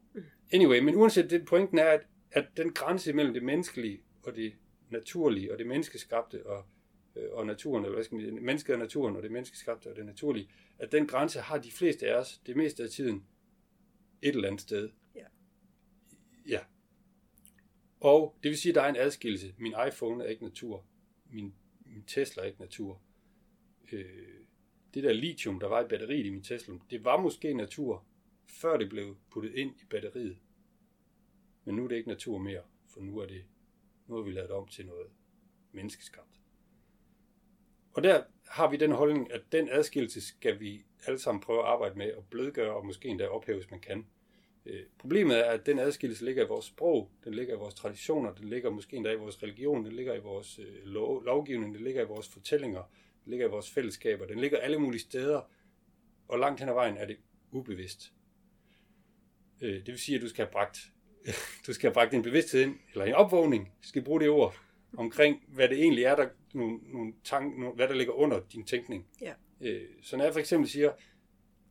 Anyway, men uanset det, pointen er, at, at den grænse mellem det menneskelige og det naturlige og det menneskeskabte og øh, og naturen, eller hvad skal man mennesket og naturen, og det menneskeskabte og det naturlige, at den grænse har de fleste af os, det meste af tiden, et eller andet sted. Ja. Ja. Og det vil sige, at der er en adskillelse. Min iPhone er ikke natur. Min, min Tesla er ikke natur. Øh, det der lithium, der var i batteriet i min Tesla, det var måske natur, før det blev puttet ind i batteriet. Men nu er det ikke natur mere, for nu er det nu har vi lavet om til noget menneskeskabt. Og der har vi den holdning, at den adskillelse skal vi alle sammen prøve at arbejde med og blødgøre og måske endda ophæve, hvis man kan. Øh, problemet er, at den adskillelse ligger i vores sprog, den ligger i vores traditioner, den ligger måske endda i vores religion, den ligger i vores øh, lov, lovgivning, den ligger i vores fortællinger, den ligger i vores fællesskaber, den ligger alle mulige steder, og langt hen ad vejen er det ubevidst. Øh, det vil sige, at du skal have bragt, du skal have bragt en bevidsthed ind, eller en opvågning, skal bruge det ord, omkring, hvad det egentlig er, der, nogle, nogle tank, nogle, hvad der ligger under din tænkning. Ja. Så når jeg for eksempel siger,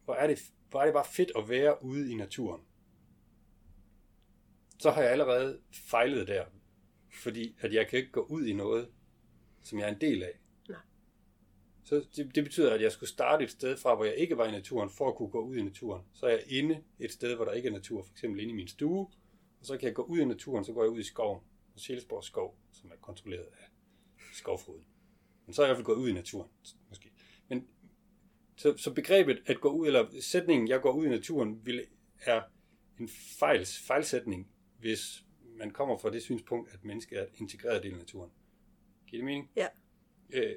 hvor er, det, hvor er det bare fedt at være ude i naturen, så har jeg allerede fejlet der, fordi at jeg kan ikke gå ud i noget, som jeg er en del af. Nej. Så det, det betyder, at jeg skulle starte et sted fra, hvor jeg ikke var i naturen, for at kunne gå ud i naturen. Så er jeg inde et sted, hvor der ikke er natur, for eksempel inde i min stue, og så kan jeg gå ud i naturen, så går jeg ud i skoven, Sjælsborg skov, som er kontrolleret af skovfroden. Men så er jeg i hvert fald gået ud i naturen, måske. Men så, så begrebet at gå ud, eller sætningen, jeg går ud i naturen, vil, er en fejls, fejlsætning, hvis man kommer fra det synspunkt, at mennesket er en integreret del af naturen. Giver det mening? Ja. Øh,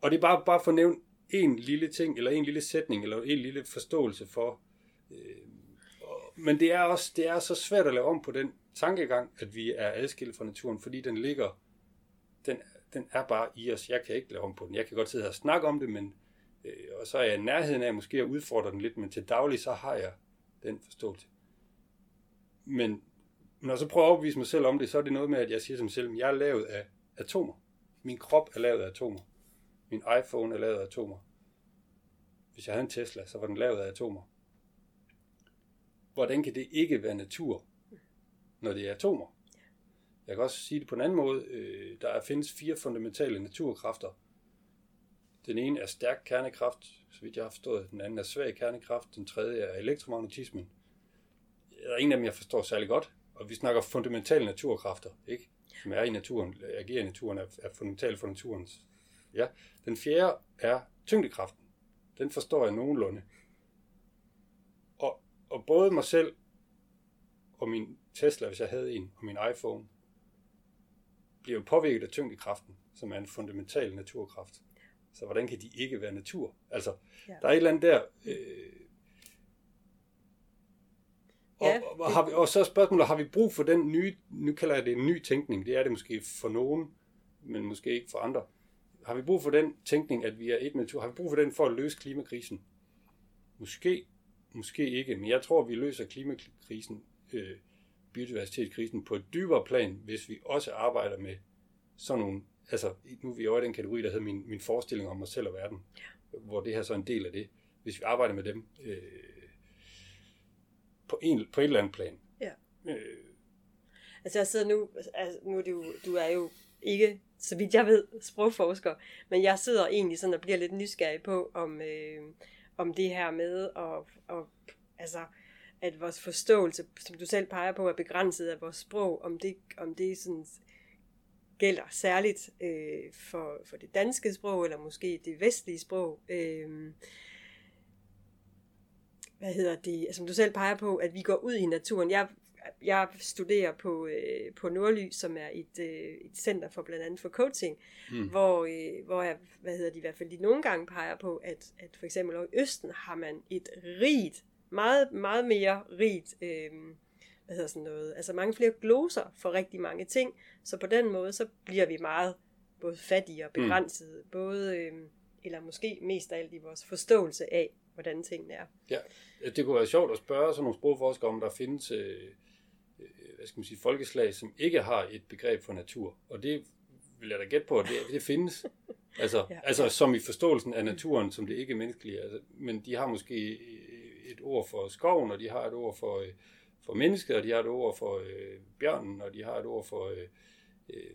og det er bare, bare for at nævne en lille ting, eller en lille sætning, eller en lille forståelse for. Øh, men det er også det er så svært at lave om på den tankegang, at vi er adskilt fra naturen, fordi den ligger, den, den er bare i os. Jeg kan ikke lave om på den. Jeg kan godt sidde her og snakke om det, men øh, og så er jeg i nærheden af måske at udfordre den lidt, men til daglig så har jeg den forståelse. Men når jeg så prøver at overbevise mig selv om det, så er det noget med, at jeg siger til mig selv, at jeg er lavet af atomer. Min krop er lavet af atomer. Min iPhone er lavet af atomer. Hvis jeg havde en Tesla, så var den lavet af atomer. Hvordan kan det ikke være natur, når det er atomer. Jeg kan også sige det på en anden måde. Øh, der findes fire fundamentale naturkræfter. Den ene er stærk kernekraft, så vidt jeg har forstået. Den anden er svag kernekraft. Den tredje er elektromagnetismen. Der er ingen af dem, jeg forstår særlig godt. Og vi snakker fundamentale naturkræfter, ikke? som er i naturen, agerer i naturen, er, er fundamentale for naturens. Ja. Den fjerde er tyngdekraften. Den forstår jeg nogenlunde. Og, og både mig selv og min Tesla, hvis jeg havde en, og min iPhone, bliver jo påvirket af tyngdekraften, som er en fundamental naturkraft. Så hvordan kan de ikke være natur? Altså, ja. der er et eller andet der... Øh, ja, og, og, har vi, og så er spørgsmålet, har vi brug for den nye, nu kalder jeg det en ny tænkning, det er det måske for nogen, men måske ikke for andre. Har vi brug for den tænkning, at vi er et med natur? Har vi brug for den for at løse klimakrisen? Måske, måske ikke, men jeg tror, vi løser klimakrisen øh, biodiversitetskrisen på et dybere plan, hvis vi også arbejder med sådan nogle, altså nu er vi over i den kategori, der hedder min, min forestilling om mig selv og verden, ja. hvor det her så er en del af det. Hvis vi arbejder med dem, øh, på, en, på et eller andet plan. Ja. Øh, Altså jeg sidder nu, altså, nu er det jo, du er jo ikke, så vidt jeg ved, sprogforsker, men jeg sidder egentlig sådan og bliver lidt nysgerrig på, om, øh, om det her med, og, og, altså, at vores forståelse, som du selv peger på, er begrænset af vores sprog, om det, om det sådan gælder særligt øh, for, for det danske sprog, eller måske det vestlige sprog. Øh, hvad hedder det, som du selv peger på, at vi går ud i naturen. Jeg, jeg studerer på, øh, på Nordly, som er et, øh, et center for blandt andet for coaching, mm. hvor, øh, hvor jeg, hvad hedder de i hvert fald, de nogle gange peger på, at, at for eksempel over i Østen har man et rigt, meget, meget mere rigt, øh, hvad hedder sådan noget, altså mange flere gloser for rigtig mange ting, så på den måde, så bliver vi meget både fattige og begrænset, mm. både, øh, eller måske mest af alt i vores forståelse af, hvordan tingene er. Ja, det kunne være sjovt at spørge sådan nogle sprogforskere, om der findes øh, øh, hvad skal man sige, folkeslag, som ikke har et begreb for natur. Og det vil jeg da gætte på, at det, det findes. Altså, ja, altså som i forståelsen af naturen, som det ikke er menneskelige. Altså, men de har måske et ord for skoven, og de har et ord for, øh, for mennesket, og de har et ord for øh, bjørnen, og de har et ord for øh, øh,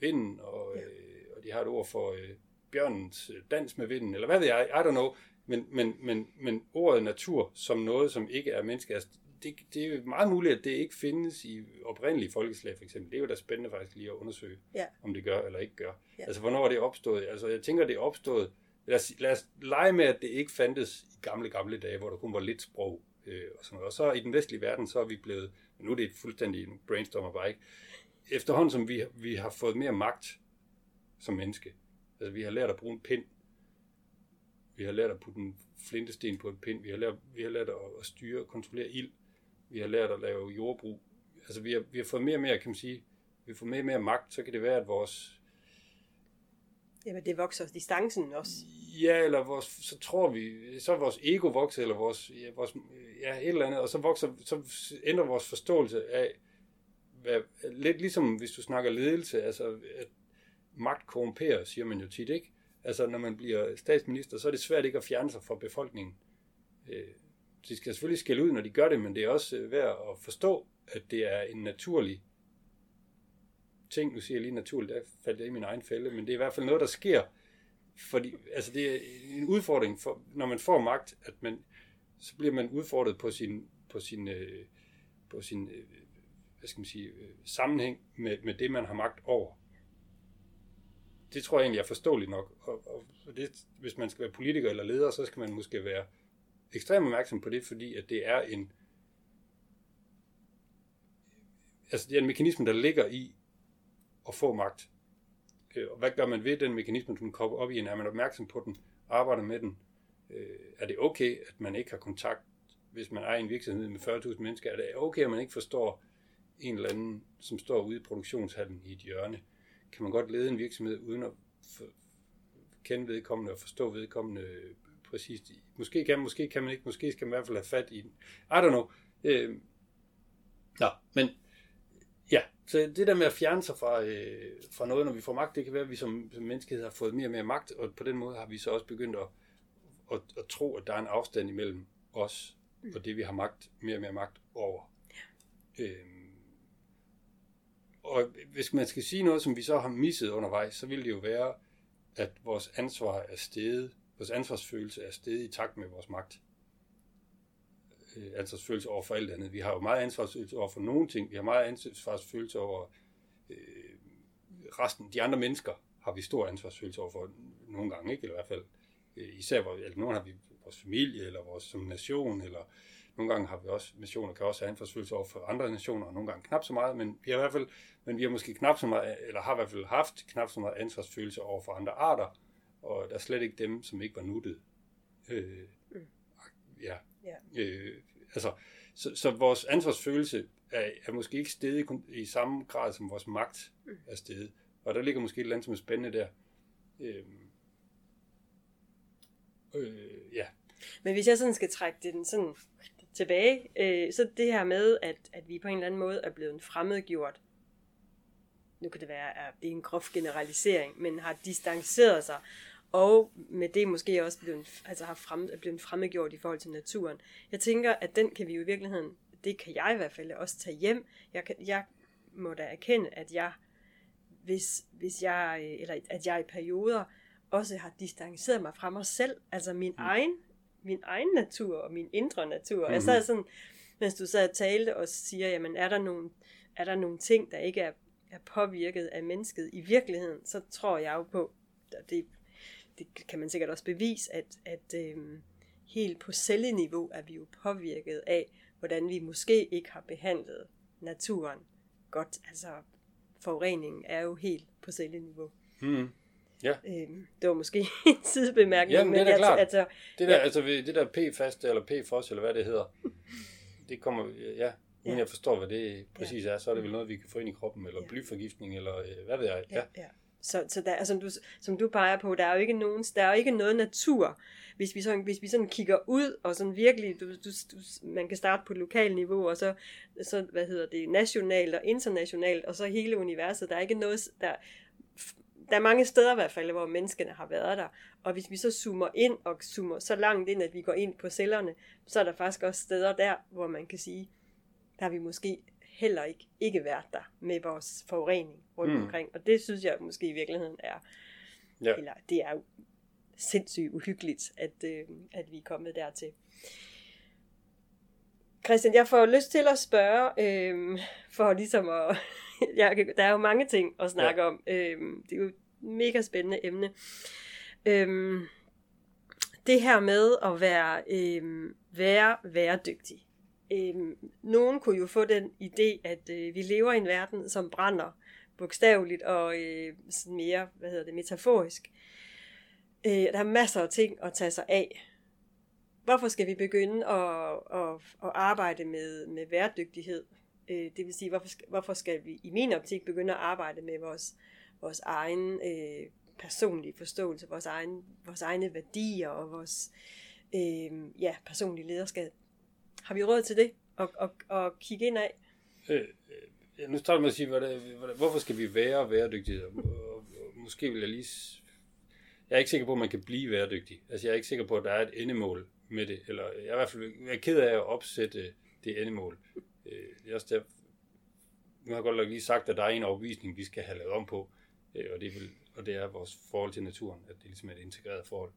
vinden, og, øh, og de har et ord for øh, bjørnens dans med vinden, eller hvad ved jeg, I don't know. Men, men, men, men ordet natur som noget, som ikke er menneske, altså, det, det er jo meget muligt, at det ikke findes i oprindelige folkeslag, for eksempel. Det er jo da spændende faktisk lige at undersøge, ja. om det gør eller ikke gør. Ja. Altså, hvornår er det opstået? Altså, jeg tænker, det er opstået... Lad os, lad os lege med, at det ikke fandtes i gamle, gamle dage, hvor der kun var lidt sprog øh, og sådan noget. Og så i den vestlige verden, så er vi blevet... Nu er det fuldstændig en brainstormer bare ikke. Efterhånden, som vi, vi har fået mere magt som menneske, altså vi har lært at bruge en pind, vi har lært at putte en flintesten på en pind. Vi har lært, vi har lært at styre og kontrollere ild. Vi har lært at lave jordbrug. Altså vi har, vi har fået mere og mere, kan man sige, vi får mere og mere magt, så kan det være, at vores... Jamen det vokser distancen også. Ja, eller vores, så tror vi, så er vores ego vokset, eller vores, ja, vores, ja, et eller andet, og så vokser, så ændrer vores forståelse af, hvad, lidt ligesom hvis du snakker ledelse, altså at magt korrumperer, siger man jo tit, ikke? Altså, når man bliver statsminister, så er det svært ikke at fjerne sig fra befolkningen. Øh, de skal selvfølgelig skille ud, når de gør det, men det er også øh, værd at forstå, at det er en naturlig ting. Nu siger jeg lige naturligt, der faldt jeg i min egen fælde, men det er i hvert fald noget, der sker. Fordi, altså det er en udfordring, for, når man får magt, at man, så bliver man udfordret på sin, på sin, øh, på sin hvad skal man sige, sammenhæng med, med det, man har magt over det tror jeg egentlig er forståeligt nok. Og, og det, hvis man skal være politiker eller leder, så skal man måske være ekstremt opmærksom på det, fordi at det er en altså det er en mekanisme, der ligger i at få magt. Øh, og hvad gør man ved den mekanisme, som kommer op i en? Er man opmærksom på den? Arbejder med den? Øh, er det okay, at man ikke har kontakt, hvis man er i en virksomhed med 40.000 mennesker? Er det okay, at man ikke forstår en eller anden, som står ude i produktionshallen i et hjørne? Kan man godt lede en virksomhed uden at kende vedkommende og forstå vedkommende præcist. Måske kan, måske kan man ikke, måske skal man i hvert fald have fat i den. I don't know. Øh, nå, men ja, så det der med at fjerne sig fra, øh, fra noget, når vi får magt, det kan være, at vi som, som menneskehed har fået mere og mere magt, og på den måde har vi så også begyndt at, at, at tro, at der er en afstand imellem os og det, vi har magt, mere og mere magt over. Ja. Øh, og hvis man skal sige noget, som vi så har misset undervejs, så vil det jo være, at vores ansvar er steget, vores ansvarsfølelse er steget i takt med vores magt. Øh, ansvarsfølelse over for alt andet. Vi har jo meget ansvarsfølelse over for nogle ting. Vi har meget ansvarsfølelse over øh, resten. De andre mennesker har vi stor ansvarsfølelse over for nogle gange, ikke? Eller i hvert fald øh, især, hvor, eller nogen har vi vores familie, eller vores som nation, eller nogle gange har vi også, nationer kan også have ansvarsfølelse over for andre nationer, og nogle gange knap så meget, men vi har i hvert fald, men vi har måske knap så meget, eller har i hvert fald haft knap så meget ansvarsfølelse over for andre arter, og der er slet ikke dem, som ikke var nuttet. Øh, mm. ja. ja. Øh, altså, så, så vores ansvarsfølelse er, er måske ikke stedet i samme grad, som vores magt mm. er stedet. Og der ligger måske et eller andet, som er spændende der. Øh, øh, ja. Men hvis jeg sådan skal trække den sådan tilbage, øh, så det her med, at, at vi på en eller anden måde er blevet fremmedgjort, nu kan det være, at det er en grov generalisering, men har distanceret sig, og med det måske også blevet, altså har frem, er blevet fremmedgjort i forhold til naturen. Jeg tænker, at den kan vi jo i virkeligheden, det kan jeg i hvert fald også tage hjem. Jeg, kan, jeg må da erkende, at jeg, hvis, hvis jeg, eller at jeg i perioder også har distanceret mig fra mig selv, altså min mm. egen min egen natur og min indre natur. Mm-hmm. Jeg sad sådan, mens du sad og talte og siger, jamen er der nogle, er der nogle ting, der ikke er, er påvirket af mennesket i virkeligheden, så tror jeg jo på, det, det kan man sikkert også bevise, at, at øhm, helt på celleniveau er vi jo påvirket af, hvordan vi måske ikke har behandlet naturen godt. Altså forureningen er jo helt på celleniveau. Mm. Ja. Øhm, det var måske en sidebemærkning. Jamen, det er da klart. Altså, det der, ja. altså, det der P-fast eller P-fos, eller hvad det hedder, det kommer, ja, uden ja. jeg forstår, hvad det præcis ja. er, så er det vel noget, vi kan få ind i kroppen, eller ja. blyforgiftning, eller øh, hvad ved jeg. Ja. Ja. ja. Så, så der, altså, du, som du peger på, der er jo ikke, nogen, der er jo ikke noget natur, hvis vi, sådan, hvis vi sådan kigger ud, og sådan virkelig, du, du, du, man kan starte på et lokalt niveau, og så, så, hvad hedder det, nationalt og internationalt, og så hele universet, der er ikke noget, der, der er mange steder i hvert fald, hvor menneskene har været der. Og hvis vi så zoomer ind og zoomer så langt ind, at vi går ind på cellerne, så er der faktisk også steder der, hvor man kan sige, der har vi måske heller ikke, ikke været der med vores forurening rundt mm. omkring. Og det synes jeg måske i virkeligheden er, ja. eller det er jo sindssygt uhyggeligt, at, øh, at vi er kommet dertil. Christian, jeg får lyst til at spørge, øh, for ligesom at jeg, der er jo mange ting at snakke ja. om. Øhm, det er jo et mega spændende emne. Øhm, det her med at være, øhm, være væredygtig. Øhm, nogen kunne jo få den idé, at øh, vi lever i en verden, som brænder bogstaveligt og øh, sådan mere, hvad hedder det, metaforisk. Øh, der er masser af ting at tage sig af. Hvorfor skal vi begynde at, at, at arbejde med, med væredygtighed? Øh, det vil sige, hvorfor skal, hvorfor skal vi i min optik begynde at arbejde med vores, vores egen øh, personlige forståelse, vores, egen, vores egne værdier og vores øh, ja, personlige lederskab. Har vi råd til det? Og, og, og kigge ind af? Øh, øh, nu starter man at sige, hvad det, hvad det, hvorfor skal vi være væredygtige? Måske vil jeg lige... Jeg er ikke sikker på, at man kan blive væredygtig. Altså, jeg er ikke sikker på, at der er et endemål med det. Eller jeg er i hvert fald jeg er ked af at opsætte det endemål. Øh, det er også der, nu har jeg godt nok lige sagt, at der er en overbevisning, vi skal have lavet om på, øh, og, det vil, og det er vores forhold til naturen, at det ligesom er et integreret forhold,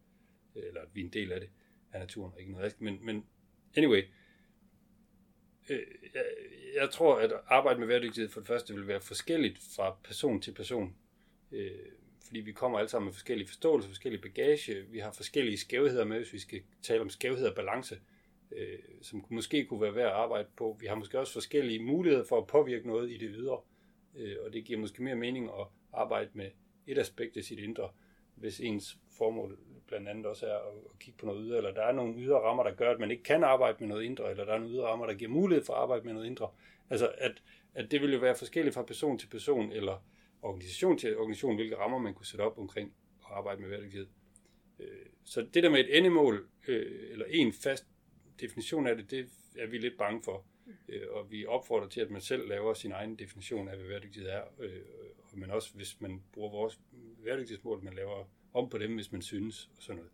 øh, eller at vi er en del af det, af naturen, og ikke noget rigtigt. Men, men anyway, øh, jeg, jeg tror, at arbejde med bæredygtighed for det første vil være forskelligt fra person til person. Øh, fordi vi kommer alle sammen med forskellige forståelser, forskellige bagage. Vi har forskellige skævheder med, hvis vi skal tale om skævhed og balance øh, som måske kunne være værd at arbejde på. Vi har måske også forskellige muligheder for at påvirke noget i det ydre, øh, og det giver måske mere mening at arbejde med et aspekt af sit indre, hvis ens formål blandt andet også er at kigge på noget ydre, eller der er nogle ydre rammer, der gør, at man ikke kan arbejde med noget indre, eller der er nogle ydre rammer, der giver mulighed for at arbejde med noget indre. Altså, at, at det vil jo være forskelligt fra person til person, eller organisation til organisation, hvilke rammer man kunne sætte op omkring at arbejde med hverdagslighed. Øh, så det der med et endemål, øh, eller en fast definition af det, det er vi lidt bange for. Øh, og vi opfordrer til, at man selv laver sin egen definition af, hvad bæredygtighed er. Men også, hvis man bruger vores bæredygtighedsmål, man laver om på dem, hvis man synes, og sådan noget.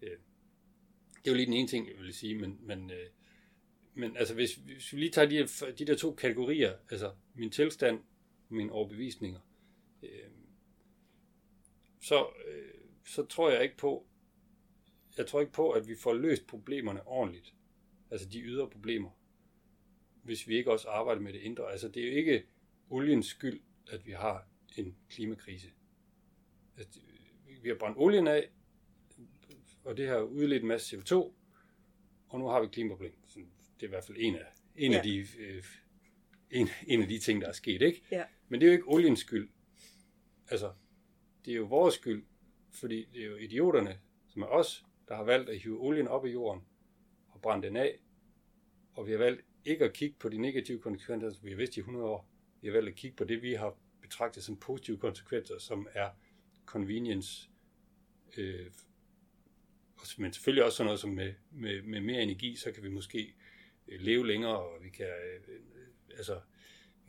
Det er jo lige den ene ting, jeg vil sige, men, men, men altså, hvis, hvis vi lige tager de, de der to kategorier, altså min tilstand og mine overbevisninger, øh, så, øh, så tror jeg ikke på, jeg tror ikke på, at vi får løst problemerne ordentligt. Altså de ydre problemer. Hvis vi ikke også arbejder med det indre. Altså det er jo ikke oliens skyld, at vi har en klimakrise. Altså, vi har brændt olien af, og det har udledt en masse CO2, og nu har vi et klimaproblem. Så det er i hvert fald en af, en ja. af de øh, en, en af de ting, der er sket, ikke? Ja. Men det er jo ikke oliens skyld. Altså, det er jo vores skyld, fordi det er jo idioterne, som er os, der har valgt at hive olien op i jorden og brænde den af, og vi har valgt ikke at kigge på de negative konsekvenser, som vi har vidst i 100 år. Vi har valgt at kigge på det, vi har betragtet som positive konsekvenser, som er convenience, øh, men selvfølgelig også sådan noget som med, med, med mere energi, så kan vi måske øh, leve længere, og vi kan, øh, altså,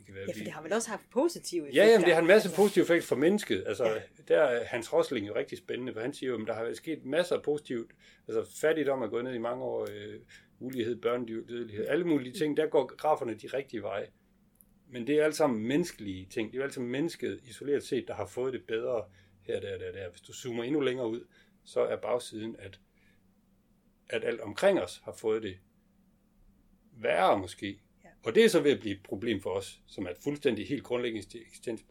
kan være, Ja, for det har vel også haft positive effekter. Ja, jamen, det har en masse Altså, positive effekter for mennesket. Altså, ja. der er Hans Rosling jo rigtig spændende, for han siger jo, at der har sket masser af positivt. Altså, fattigdom er gået ned i mange år, øh, ulighed, børnedødelighed, alle mulige ting, der går graferne de rigtige veje. Men det er alt sammen menneskelige ting. Det er jo alt sammen mennesket isoleret set, der har fået det bedre her, der, der, der. Hvis du zoomer endnu længere ud, så er bagsiden, at, at alt omkring os har fået det værre måske. Og det er så ved at blive et problem for os, som er et fuldstændig helt grundlæggende eksistens,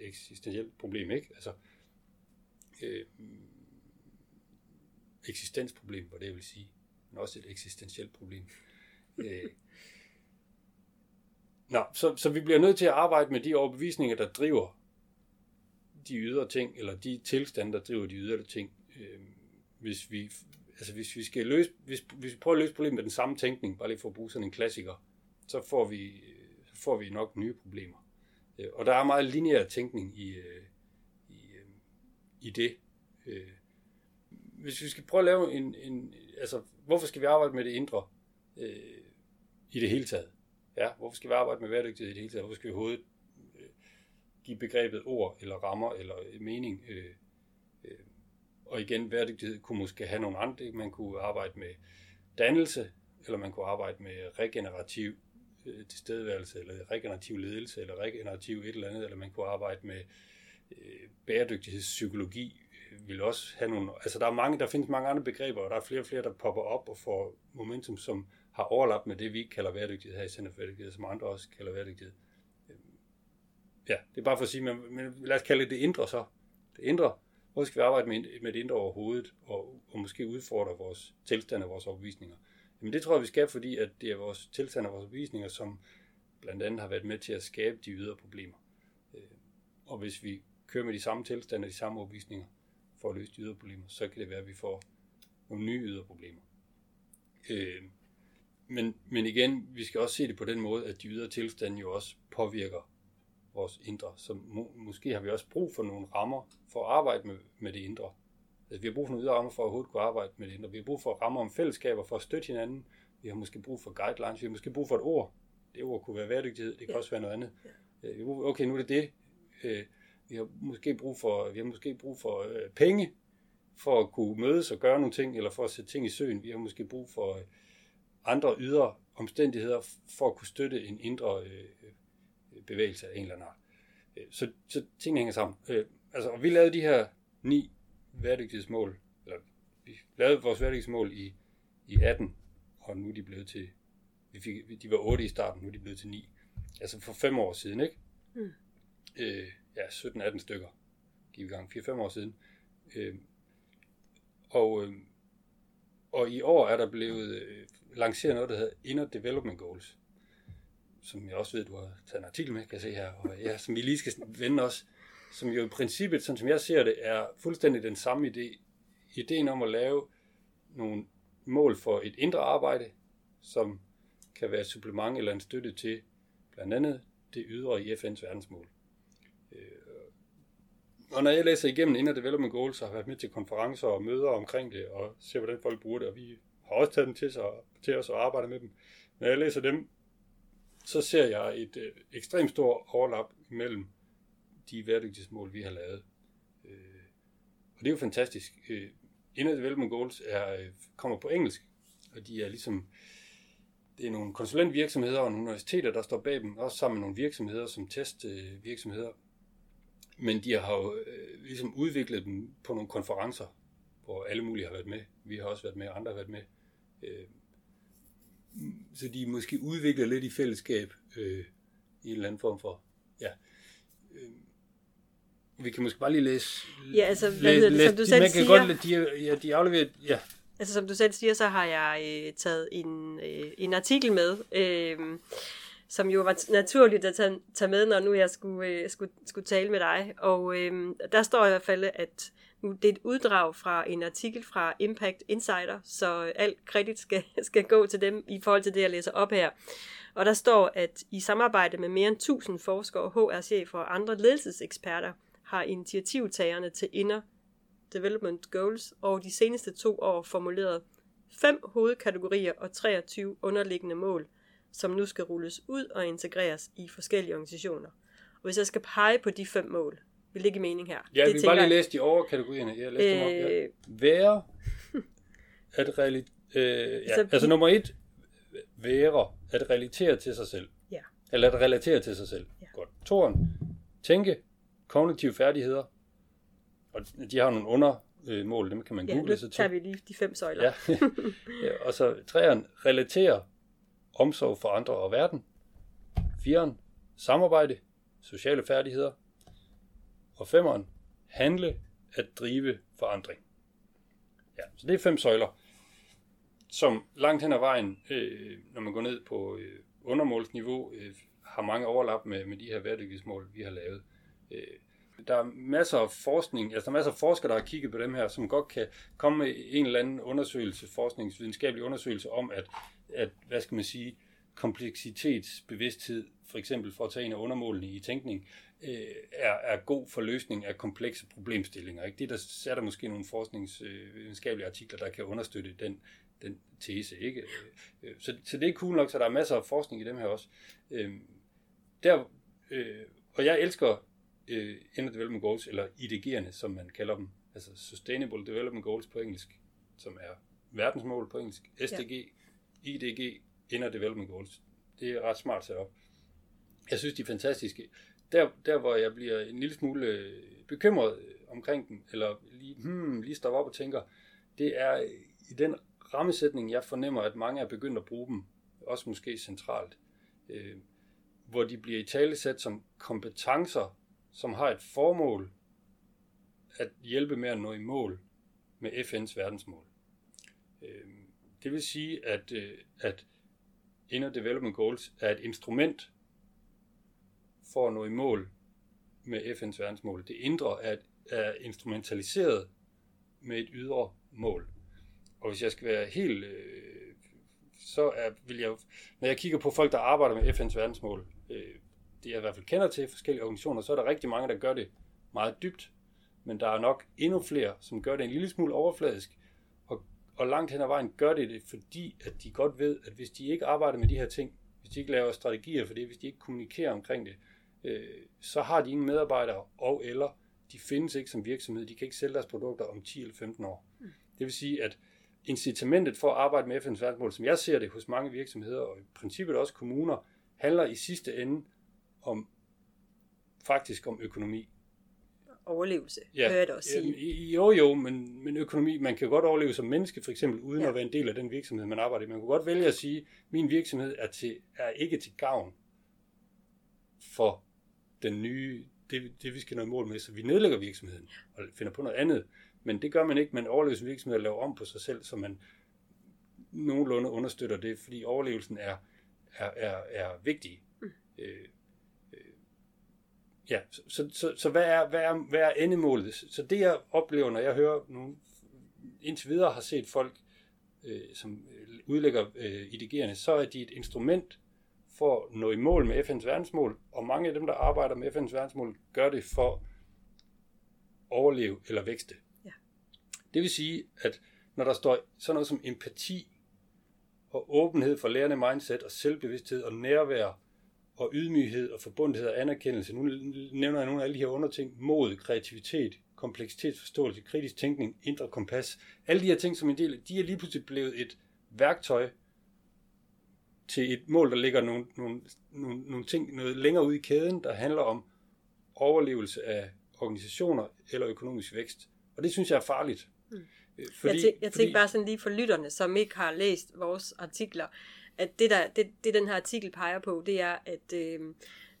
eksistentielt problem, ikke? Altså, øh, eksistensproblem, hvad det vil sige, men også et eksistentielt problem. øh, Nå, så, så vi bliver nødt til at arbejde med de overbevisninger, der driver de ydre ting, eller de tilstande, der driver de ydre ting. Øh, hvis vi, altså hvis vi skal løse, hvis, hvis vi prøver at løse problemet med den samme tænkning, bare lige for at bruge sådan en klassiker, så får vi, får vi nok nye problemer. Øh, og der er meget lineær tænkning i, øh, i, øh, i det. Hvis vi skal prøve at lave en, en altså, hvorfor skal vi arbejde med det indre øh, i det hele taget? Ja, hvorfor skal vi arbejde med bæredygtighed i det hele taget? Hvorfor skal vi overhovedet øh, give begrebet ord, eller rammer, eller mening? Øh, øh, og igen, bæredygtighed kunne måske have nogle andre. Man kunne arbejde med dannelse, eller man kunne arbejde med regenerativ øh, tilstedeværelse, eller regenerativ ledelse, eller regenerativ et eller andet, eller man kunne arbejde med øh, bæredygtighedspsykologi, øh, vil også have nogle, altså der er mange, der findes mange andre begreber, og der er flere og flere, der popper op og får momentum, som har overlap med det, vi kalder bæredygtighed her i Center for Bæredygtighed, som andre også kalder bæredygtighed. Øh, ja, det er bare for at sige, men, men lad os kalde det det indre så. Det indre, hvor skal vi arbejde med, med det indre overhovedet, og, og måske udfordre vores tilstand og vores overbevisninger. Jamen det tror jeg, vi skal, fordi at det er vores tilstand og vores bevisninger, som blandt andet har været med til at skabe de ydre problemer. Øh, og hvis vi kører med de samme tilstande og de samme overbevisninger for at løse de ydre problemer, så kan det være, at vi får nogle nye ydre problemer. Øh, men, men igen, vi skal også se det på den måde, at de ydre tilstande jo også påvirker vores indre. Så må, måske har vi også brug for nogle rammer for at arbejde med, med det indre. Altså, vi har brug for nogle ydre rammer for at overhovedet kunne arbejde med det indre. Vi har brug for rammer om fællesskaber for at støtte hinanden. Vi har måske brug for guidelines. Vi har måske brug for et ord. Det ord kunne være værdygtighed. Det kan Ja. også være noget andet. Øh, har brug- Okay, nu er det det. Øh, Vi har måske brug for, vi har måske brug for øh, penge for at kunne mødes og gøre nogle ting, eller for at sætte ting i søen. Vi har måske brug for øh, andre ydre omstændigheder for at kunne støtte en indre øh, øh, bevægelse af en eller anden art. Øh, Så, så tingene hænger sammen. Øh, altså, og vi lavede de her ni bæredygtighedsmål, eller vi lavede vores bæredygtighedsmål i, i 18, og nu er de blevet til, vi fik, de var 8 i starten, nu er de blevet til 9. Altså for fem år siden, ikke? Mm. Øh, ja, 17-18 stykker gik i gang, 4-5 år siden. Øh, og, øh, og i år er der blevet øh, lanceret noget, der hedder Inner Development Goals, som jeg også ved, du har taget en artikel med, kan jeg se her, og ja, som vi lige skal vende os, som jo i princippet, sådan som jeg ser det, er fuldstændig den samme idé. Ideen om at lave nogle mål for et indre arbejde, som kan være et supplement eller en støtte til blandt andet det ydre i FN's verdensmål. Øh, og når jeg læser igennem Inner Development Goals, så har jeg været med til konferencer og møder omkring det, og ser, hvordan folk bruger det, og vi har også taget dem til, sig, til os og arbejder med dem. Når jeg læser dem, så ser jeg et øh, ekstremt stort overlap mellem de bæredygtighedsmål, vi har lavet. Øh, og det er jo fantastisk. Øh, Inner Development Goals er, øh, kommer på engelsk, og de er ligesom, det er nogle konsulentvirksomheder og nogle universiteter, der står bag dem, også sammen med nogle virksomheder som testvirksomheder. Øh, Men de har jo øh, ligesom udviklet dem på nogle konferencer, hvor alle mulige har været med. Vi har også været med, andre har været med. Øh, så de måske udvikler lidt i fællesskab øh, i en eller anden form for, ja. Vi kan måske bare lige læse... Ja, altså, hvad hedder det, som du selv man kan siger- Godt, de, ja, de er afleveret, ja, Altså som du selv siger, så har jeg øh, taget en, øh, en artikel med, øh, som jo var t- naturligt at tage, tage med, når nu jeg skulle, øh, skulle, skulle tale med dig. Og øh, der står i hvert fald, at nu, det er et uddrag fra en artikel fra Impact Insider, så alt kredit skal, skal gå til dem i forhold til det, jeg læser op her. Og der står, at i samarbejde med mere end 1000 forskere, HR-chefer og andre ledelseseksperter, har initiativtagerne til Inner Development Goals over de seneste to år formuleret fem hovedkategorier og 23 underliggende mål, som nu skal rulles ud og integreres i forskellige organisationer. Og hvis jeg skal pege på de fem mål, vil det give mening her? Ja, det vi bare lige læse de overkategorierne. Jeg læste øh... dem op. Ja. Øh. Være at reali- øh, ja, Så altså nummer et, være at relatere til sig selv. Ja. Eller at relatere til sig selv. Ja. Godt. Toren, tænke, kognitive færdigheder. Og de har nogle undermål, dem kan man Ja, google sig til. tager vi lige de fem søjler. Ja. ja. Og så træeren, relatere, omsorg for andre og verden. Firen, samarbejde, sociale færdigheder. Og femeren, handle, at drive forandring. Ja, så det er fem søjler, som langt hen ad vejen, øh, når man går ned på øh, undermålsniveau, øh, har mange overlap med, med de her bæredygtighedsmål, vi har lavet. Øh, Øh, der er masser af forskning, altså der er masser af forskere, der har kigget på dem her, som godt kan komme med en eller anden undersøgelse, forskningsvidenskabelig undersøgelse om, at, at hvad skal man sige, kompleksitetsbevidsthed, for eksempel for at tage en af undermålene i tænkning, øh, er, er god for løsning af komplekse problemstillinger. Ikke? Det der, så er der måske nogle forskningsvidenskabelige artikler, der kan understøtte den, den tese. Ikke? Øh, så, så det er cool nok, så der er masser af forskning i dem her også. Øh, der, øh, og jeg elsker øh, Inner Development Goals, eller IDG'erne, som man kalder dem, altså Sustainable Development Goals på engelsk, som er verdensmål på engelsk, SDG, ja. IDG, Inner Development Goals. Det er ret smart sat op. Jeg synes, de er fantastiske. Der, der hvor jeg bliver en lille smule øh, bekymret øh, omkring dem, eller lige, hmm, lige står op og tænker, det er øh, i den rammesætning, jeg fornemmer, at mange er begyndt at bruge dem, også måske centralt, øh, hvor de bliver i talesat som kompetencer, som har et formål at hjælpe med at nå i mål med FN's verdensmål. Øhm, det vil sige, at, øh, at Inner Development Goals er et instrument for at nå i mål med FN's verdensmål. Det indre er, er instrumentaliseret med et ydre mål. Og hvis jeg skal være helt, øh, så er, vil jeg, når jeg kigger på folk, der arbejder med FN's verdensmål, øh, det jeg i hvert fald kender til forskellige organisationer, så er der rigtig mange, der gør det meget dybt, men der er nok endnu flere, som gør det en lille smule overfladisk, og, og langt hen ad vejen gør det det, fordi at de godt ved, at hvis de ikke arbejder med de her ting, hvis de ikke laver strategier for det, hvis de ikke kommunikerer omkring det, øh, så har de ingen medarbejdere, og eller de findes ikke som virksomhed, de kan ikke sælge deres produkter om 10 eller 15 år. Mm. Det vil sige, at incitamentet for at arbejde med FN's verdensmål, som jeg ser det hos mange virksomheder, og i princippet også kommuner, handler i sidste ende om faktisk om økonomi. Overlevelse, ja. hører jeg det også sige. Ja, jo, jo, men, men økonomi, man kan godt overleve som menneske, for eksempel, uden Ja. at være en del af den virksomhed, man arbejder i. Man kan godt vælge at sige, min virksomhed er, til, er ikke til gavn for den nye, det, det vi skal nå i mål med, så vi nedlægger virksomheden og finder på noget andet. Men det gør man ikke, man overlever som virksomhed og laver om på sig selv, så man nogenlunde understøtter det, fordi overlevelsen er, er, er, er vigtig. Mm. Øh, ja, så, så, så, så hvad, er, hvad, er, hvad er endemålet? Så det jeg oplever, når jeg hører nogle, indtil videre har set folk, øh, som øh, udlægger øh, IDG'erne, så er de et instrument for at nå i mål med FN's verdensmål, og mange af dem, der arbejder med FN's verdensmål, gør det for at overleve eller vækste. Ja. Det vil sige, at når der står sådan noget som empati og åbenhed for lærende mindset og selvbevidsthed og nærvær og ydmyghed og forbundethed og anerkendelse, nu nævner jeg nogle af alle de her underting, mod, kreativitet, kompleksitetsforståelse, kritisk tænkning, indre kompas, alle de her ting som en del, de er lige pludselig blevet et værktøj til et mål, der ligger nogle, nogle, nogle, nogle ting noget længere ude i kæden, der handler om overlevelse af organisationer eller økonomisk vækst. Og det synes jeg er farligt. Mm. Øh, Fordi, jeg, tænk, jeg tænker bare sådan lige for lytterne, som ikke har læst vores artikler, at det, der, det, det den her artikel peger på, det er, at, øh,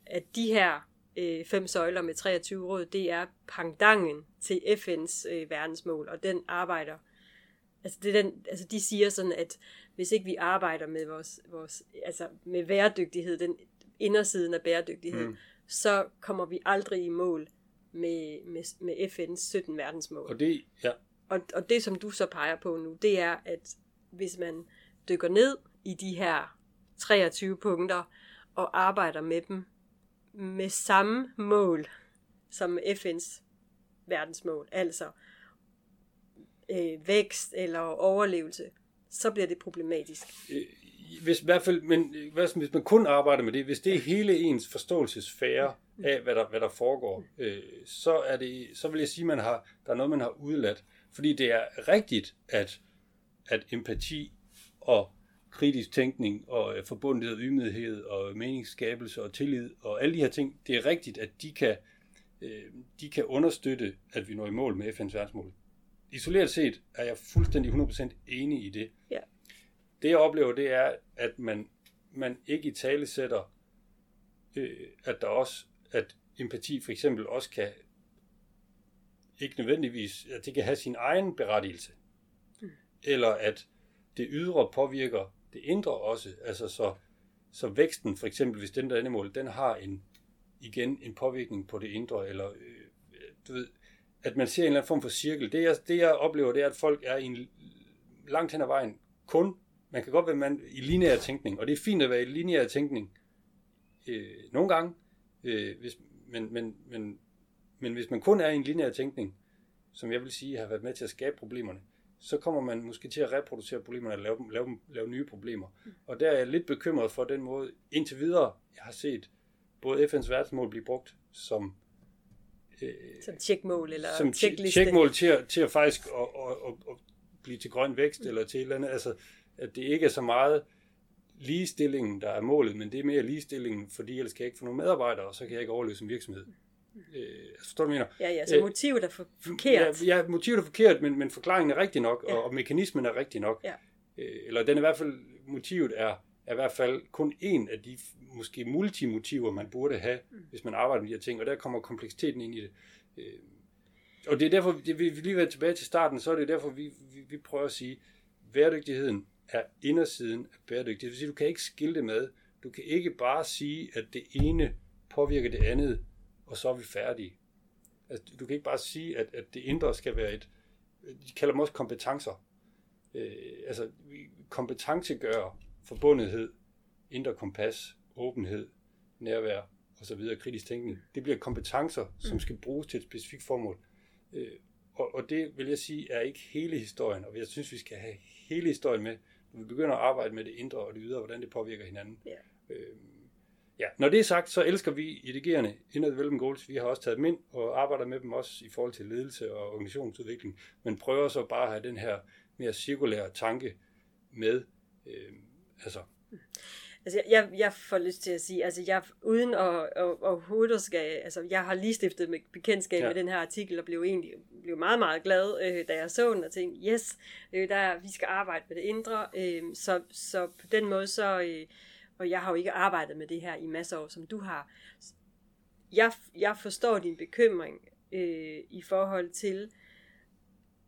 at de her øh, fem søjler med 23 råd, det er pangdangen til FN's øh, verdensmål, og den arbejder Altså, det er den, altså de siger sådan, at hvis ikke vi arbejder med vores, vores altså med bæredygtighed, den indersiden af bæredygtighed, mm. så kommer vi aldrig i mål med, med, med FN's 17 verdensmål. Og det, ja. Og, og det, som du så peger på nu, det er, at hvis man dykker ned i de her 23 punkter og arbejder med dem med samme mål som FN's verdensmål, altså øh, vækst eller overlevelse, så bliver det problematisk. Øh, hvis, i hvert fald, men hvis man kun arbejder med det, hvis det er hele ens forståelsesfære af, hvad der, hvad der foregår, øh, så, er det, så vil jeg sige, at man har, der er noget, man har udladt. Fordi det er rigtigt, at, at empati og kritisk tænkning og øh, forbundethed, ydmyghed og meningsskabelse og tillid og alle de her ting, det er rigtigt, at de kan, øh, de kan understøtte, at vi når i mål med FN's verdensmål. Isoleret set er jeg fuldstændig 100% enig i det. Ja. Det jeg oplever, det er, at man, man ikke i tale sætter, øh, at der også, at empati for eksempel også kan, ikke nødvendigvis, at det kan have sin egen berettigelse. Mm. Eller at det ydre påvirker det indre også, altså så, så væksten for eksempel, hvis den der endemål, den har en, igen en påvirkning på det indre, eller øh, du ved, at man ser en eller anden form for cirkel. Det jeg, det jeg oplever, det er, at folk er i en, langt hen ad vejen kun, man kan godt være man, i lineær tænkning, og det er fint at være i lineær tænkning øh, nogle gange, øh, hvis, men, men, men, men hvis man kun er i en lineær tænkning, som jeg vil sige har været med til at skabe problemerne, så kommer man måske til at reproducere problemerne og lave, lave, lave nye problemer. Mm. Og der er jeg lidt bekymret for den måde, indtil videre, jeg har set både FN's verdensmål blive brugt som øh, som tjekmål eller som checkliste. tjekmål til at, til at faktisk at, at, at, at blive til grøn vækst mm. eller til et eller andet. Altså, at det ikke er så meget ligestillingen, der er målet, men det er mere ligestillingen, fordi ellers kan jeg ikke få nogle medarbejdere, og så kan jeg ikke overleve som virksomhed. Mm. Øh, forstår du, mener? Ja, ja, så øh, motivet er for, forkert. Ja, ja, motivet er forkert, men, men forklaringen er rigtig nok, ja. og, og mekanismen er rigtig nok. Ja. Øh, eller den er i hvert fald, motivet er, er i hvert fald kun en af de måske multimotiver, man burde have, mm. hvis man arbejder med de her ting, og der kommer kompleksiteten ind i det. Øh, og det er derfor, det, vi lige være tilbage til starten, så er det derfor, vi, vi, vi prøver at sige, bæredygtigheden er indersiden af bæredygtighed. Det vil sige, du kan ikke skille det med. Du kan ikke bare sige, at det ene påvirker det andet og så er vi færdige. Altså, du kan ikke bare sige, at, at det indre skal være et, de kalder dem også kompetencer. Øh, altså, kompetencegør forbundethed, indre kompas, åbenhed, nærvær og så videre, kritisk tænkning. Det bliver kompetencer, som mm. skal bruges til et specifikt formål. Øh, og, og det vil jeg sige er ikke hele historien, og jeg synes, vi skal have hele historien med, når vi begynder at arbejde med det indre og det ydre, hvordan det påvirker hinanden. Ja. Øh, Ja, når det er sagt, så elsker vi IDG'erne, Inner Development Goals. Vi har også taget dem ind og arbejder med dem også i forhold til ledelse og organisationsudvikling, men prøver så bare at have den her mere cirkulære tanke med. Øh, altså. Altså, jeg, jeg får lyst til at sige, altså jeg, uden at, at, at hovedet skal, altså jeg har lige stiftet med bekendtskab ja. med den her artikel, og blev egentlig blev meget, meget glad, øh, da jeg så den, og tænkte, yes, øh, der, vi skal arbejde med det indre, øh, så, så på den måde, så, øh, og jeg har jo ikke arbejdet med det her i masser år, som du har. Jeg, jeg forstår din bekymring øh, i forhold til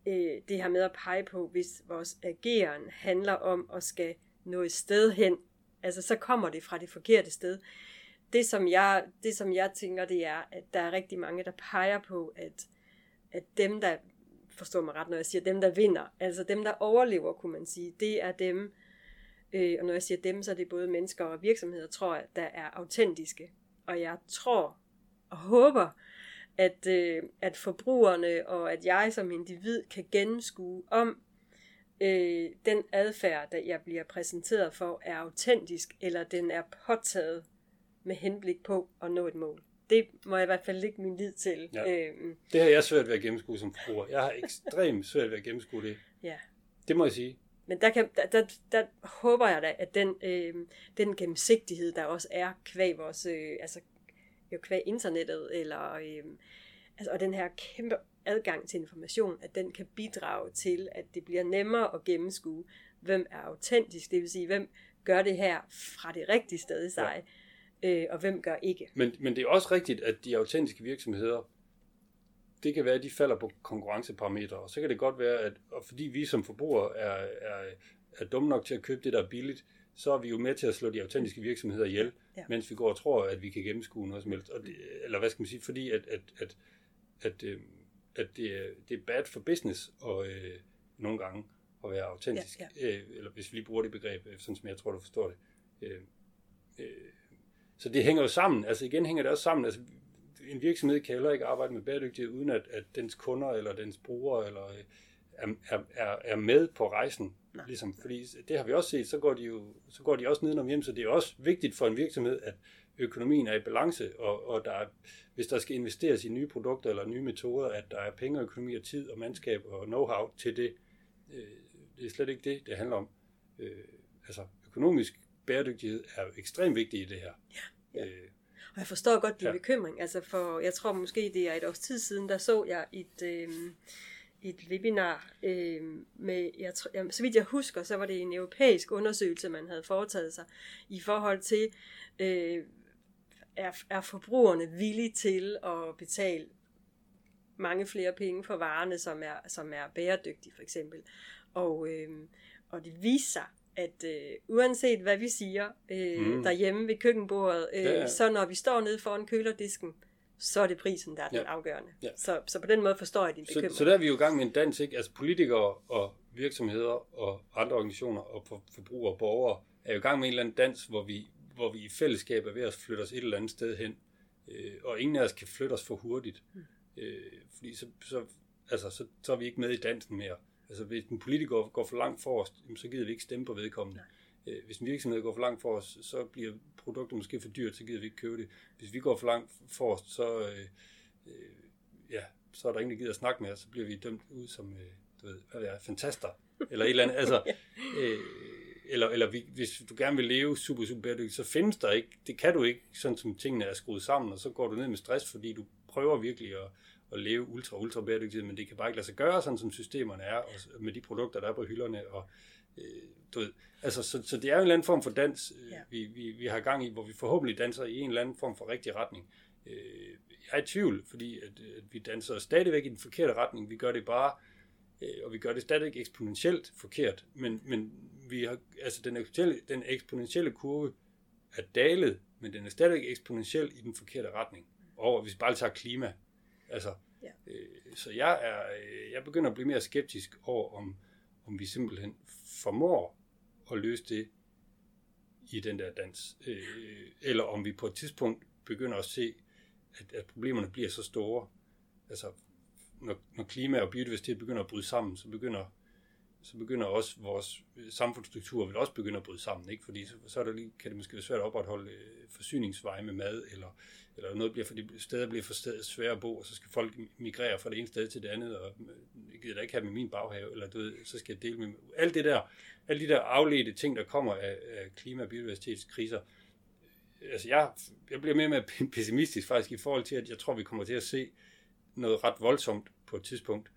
øh, det her med at pege på, hvis vores ageren handler om at skal nå et sted hen, altså så kommer det fra det forkerte sted. Det som jeg, det, som jeg tænker, det er, at der er rigtig mange, der peger på, at, at dem, der forstår mig ret, når jeg siger dem, der vinder, altså dem, der overlever, kunne man sige, det er dem, øh, og når jeg siger dem, så er det både mennesker og virksomheder, tror jeg, der er autentiske. Og jeg tror og håber, at, øh, at forbrugerne og at jeg som individ kan gennemskue om øh, den adfærd, der jeg bliver præsenteret for, er autentisk, eller den er påtaget med henblik på at nå et mål. Det må jeg i hvert fald lægge min lid til. Ja. Øhm. Det har jeg svært ved at gennemskue som forbruger. Jeg har ekstremt svært ved at gennemskue det. Ja. Det må jeg sige. Men der, kan, der, der, der håber jeg da, at den, øh, den gennemsigtighed, der også er kvæg vores, øh, altså jo kvæg internettet, eller, øh, altså, og den her kæmpe adgang til information, at den kan bidrage til, at det bliver nemmere at gennemskue, hvem er autentisk, det vil sige, hvem gør det her fra det rigtige sted i sig, ja. øh, og hvem gør ikke. Men, men det er også rigtigt, at de autentiske virksomheder det kan være, at de falder på konkurrenceparametre, og så kan det godt være, at og fordi vi som forbrugere er, er, er dumme nok til at købe det, der er billigt, så er vi jo med til at slå de autentiske virksomheder ihjel, ja. mens vi går og tror, at vi kan gennemskue noget som helst. Og det, eller hvad skal man sige, fordi at, at, at, at, øh, at det, er, det er bad for business og øh, nogle gange at være autentisk, ja, ja. Øh, eller hvis vi lige bruger det begreb, øh, sådan som jeg tror, du forstår det. Øh, øh, så det hænger jo sammen, altså igen hænger det også sammen, altså en virksomhed kan heller ikke arbejde med bæredygtighed, uden at, at dens kunder eller dens brugere eller, øh, er, er, er, med på rejsen. Nej. Ligesom, fordi det har vi også set, så går de jo så går de også ned om hjem, så det er også vigtigt for en virksomhed, at økonomien er i balance, og, og der er, hvis der skal investeres i nye produkter eller nye metoder, at der er penge og økonomi og tid og mandskab og know-how til det. Øh, det er slet ikke det, det handler om. Øh, altså økonomisk bæredygtighed er jo ekstremt vigtig i det her. Ja, ja. Øh, Og jeg forstår godt din Ja. bekymring. Altså for, jeg tror måske, det er et års tid siden, der så jeg et, øh, et webinar øh, med, jeg jamen, så vidt jeg husker, så var det en europæisk undersøgelse, man havde foretaget sig i forhold til, øh, er, er forbrugerne villige til at betale mange flere penge for varerne, som er, som er bæredygtige for eksempel. Og, øh, og det viser sig, at øh, uanset hvad vi siger øh, Mm. mm. derhjemme ved køkkenbordet, øh, Ja, ja. så når vi står nede foran kølerdisken, så er det prisen, der er den Ja. afgørende. Ja. Så, så på den måde forstår jeg din Så, bekymring. så der er vi jo i gang med en dans, ikke? Altså politikere og virksomheder og andre organisationer og for- forbrugere og borgere er jo i gang med en eller anden dans, hvor vi, hvor vi i fællesskab er ved at flytte os et eller andet sted hen. Øh, og ingen af os kan flytte os for hurtigt. Hmm. Øh, fordi så, så, altså, så, så er vi ikke med i dansen mere. Altså hvis en politiker går for langt for os, så gider vi ikke stemme på vedkommende. Øh, hvis en virksomhed går for langt for os, så bliver produktet måske for dyrt, så gider vi ikke købe det. Hvis vi går for langt for os, så, øh, øh, ja, så er der ingen, der gider at snakke med os, så bliver vi dømt ud som, øh, du ved, hvad det er, fantaster, eller et eller andet, altså, øh, eller, eller vi, hvis du gerne vil leve super, super bæredygtigt, så findes der ikke, det kan du ikke, sådan som tingene er skruet sammen, og så går du ned med stress, fordi du prøver virkelig at, at leve ultra, ultra bæredygtigt, men det kan bare ikke lade sig gøre, sådan som systemerne er, og med de produkter, der er på hylderne, og øh, du ved, altså, så, så det er jo en eller anden form for dans, øh, Ja. vi, vi, vi har gang i, hvor vi forhåbentlig danser i en eller anden form for rigtig retning. Øh, jeg er i tvivl, fordi at, at vi danser stadigvæk i den forkerte retning. Vi gør det bare, øh, og vi gør det stadigvæk eksponentielt forkert. Men, men vi har, altså den, eksponentielle, den eksponentielle kurve er dalet, men den er stadigvæk eksponentiel i den forkerte retning. Og hvis vi bare tager klima. Altså, Ja. øh, så jeg, er, øh, jeg begynder at blive mere skeptisk over, om, om vi simpelthen formår at løse det i den der dans. Øh, eller om vi på et tidspunkt begynder at se, at, at problemerne bliver så store. Altså, når, når klima og biodiversitet begynder at bryde sammen, så begynder, så begynder også vores øh, samfundsstruktur vil også begynde at bryde sammen, ikke? Fordi så, så er der lige, kan det måske være svært at opretholde øh, forsyningsveje med mad, eller, eller noget bliver, fordi steder bliver for sted, svære at bo, og så skal folk migrere fra det ene sted til det andet, og øh, jeg gider da ikke have med min baghave, eller du ved, så skal jeg dele med alt det der, alle de der afledte ting, der kommer af, af klima- og biodiversitetskriser, øh, altså jeg, jeg bliver mere og mere pessimistisk faktisk i forhold til, at jeg tror, vi kommer til at se noget ret voldsomt på et tidspunkt.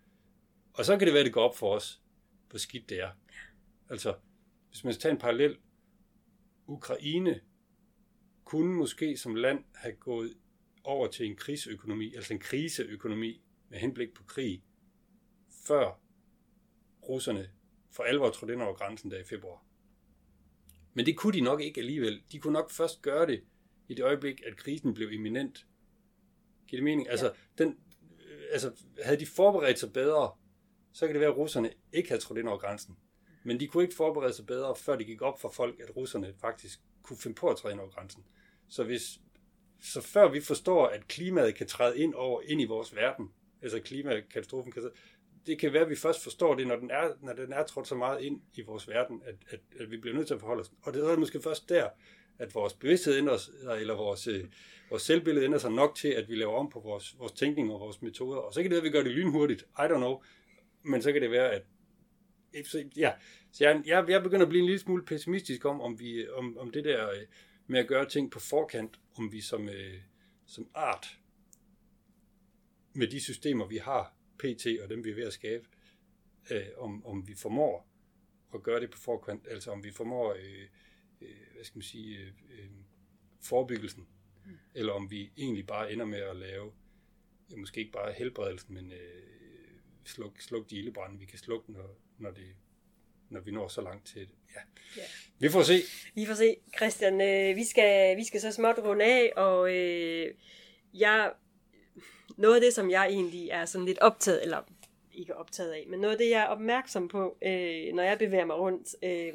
Og så kan det være, at det går op for os, hvor skidt det er. Altså, hvis man skal tage en parallel, Ukraine kunne måske som land have gået over til en krigsøkonomi, altså en kriseøkonomi med henblik på krig, før russerne for alvor trådte ind over grænsen der i februar. Men det kunne de nok ikke alligevel. De kunne nok først gøre det i det øjeblik, at krisen blev imminent. Giver det mening? Altså, den, øh, altså, havde de forberedt sig bedre, så kan det være, at russerne ikke havde trådt ind over grænsen. Men de kunne ikke forberede sig bedre, før det gik op for folk, at russerne faktisk kunne finde på at træde ind over grænsen. Så, hvis, så før vi forstår, at klimaet kan træde ind over ind i vores verden, altså klimakatastrofen kan det kan være, at vi først forstår det, når den er, når den er trådt så meget ind i vores verden, at, at, at vi bliver nødt til at forholde os. Og det er måske først der, at vores bevidsthed ændrer sig, eller vores, øh, vores selvbillede ændrer sig nok til, at vi laver om på vores, vores tænkning og vores metoder. Og så kan det være, at vi gør det lynhurtigt. I don't know. Men så kan det være, at så, ja, så jeg, jeg, jeg begynder at blive en lille smule pessimistisk om, om, vi, om, om det der øh, med at gøre ting på forkant, om vi som, øh, som art, med de systemer, vi har, PT og dem, vi er ved at skabe, øh, om, om vi formår at gøre det på forkant, altså om vi formår, øh, øh, hvad skal man sige, øh, øh, forebyggelsen, mm. eller om vi egentlig bare ender med at lave, ja, måske ikke bare helbredelsen, men øh, sluk, sluk de ildebrænde, vi kan slukke, når, når, det, når vi når så langt til det. Ja. Ja. Vi får se. Vi får se, Christian. Øh, vi, skal, vi skal så småt runde af, og øh, jeg, noget af det, som jeg egentlig er sådan lidt optaget, eller ikke optaget af, men noget af det, jeg er opmærksom på, øh, når jeg bevæger mig rundt, øh,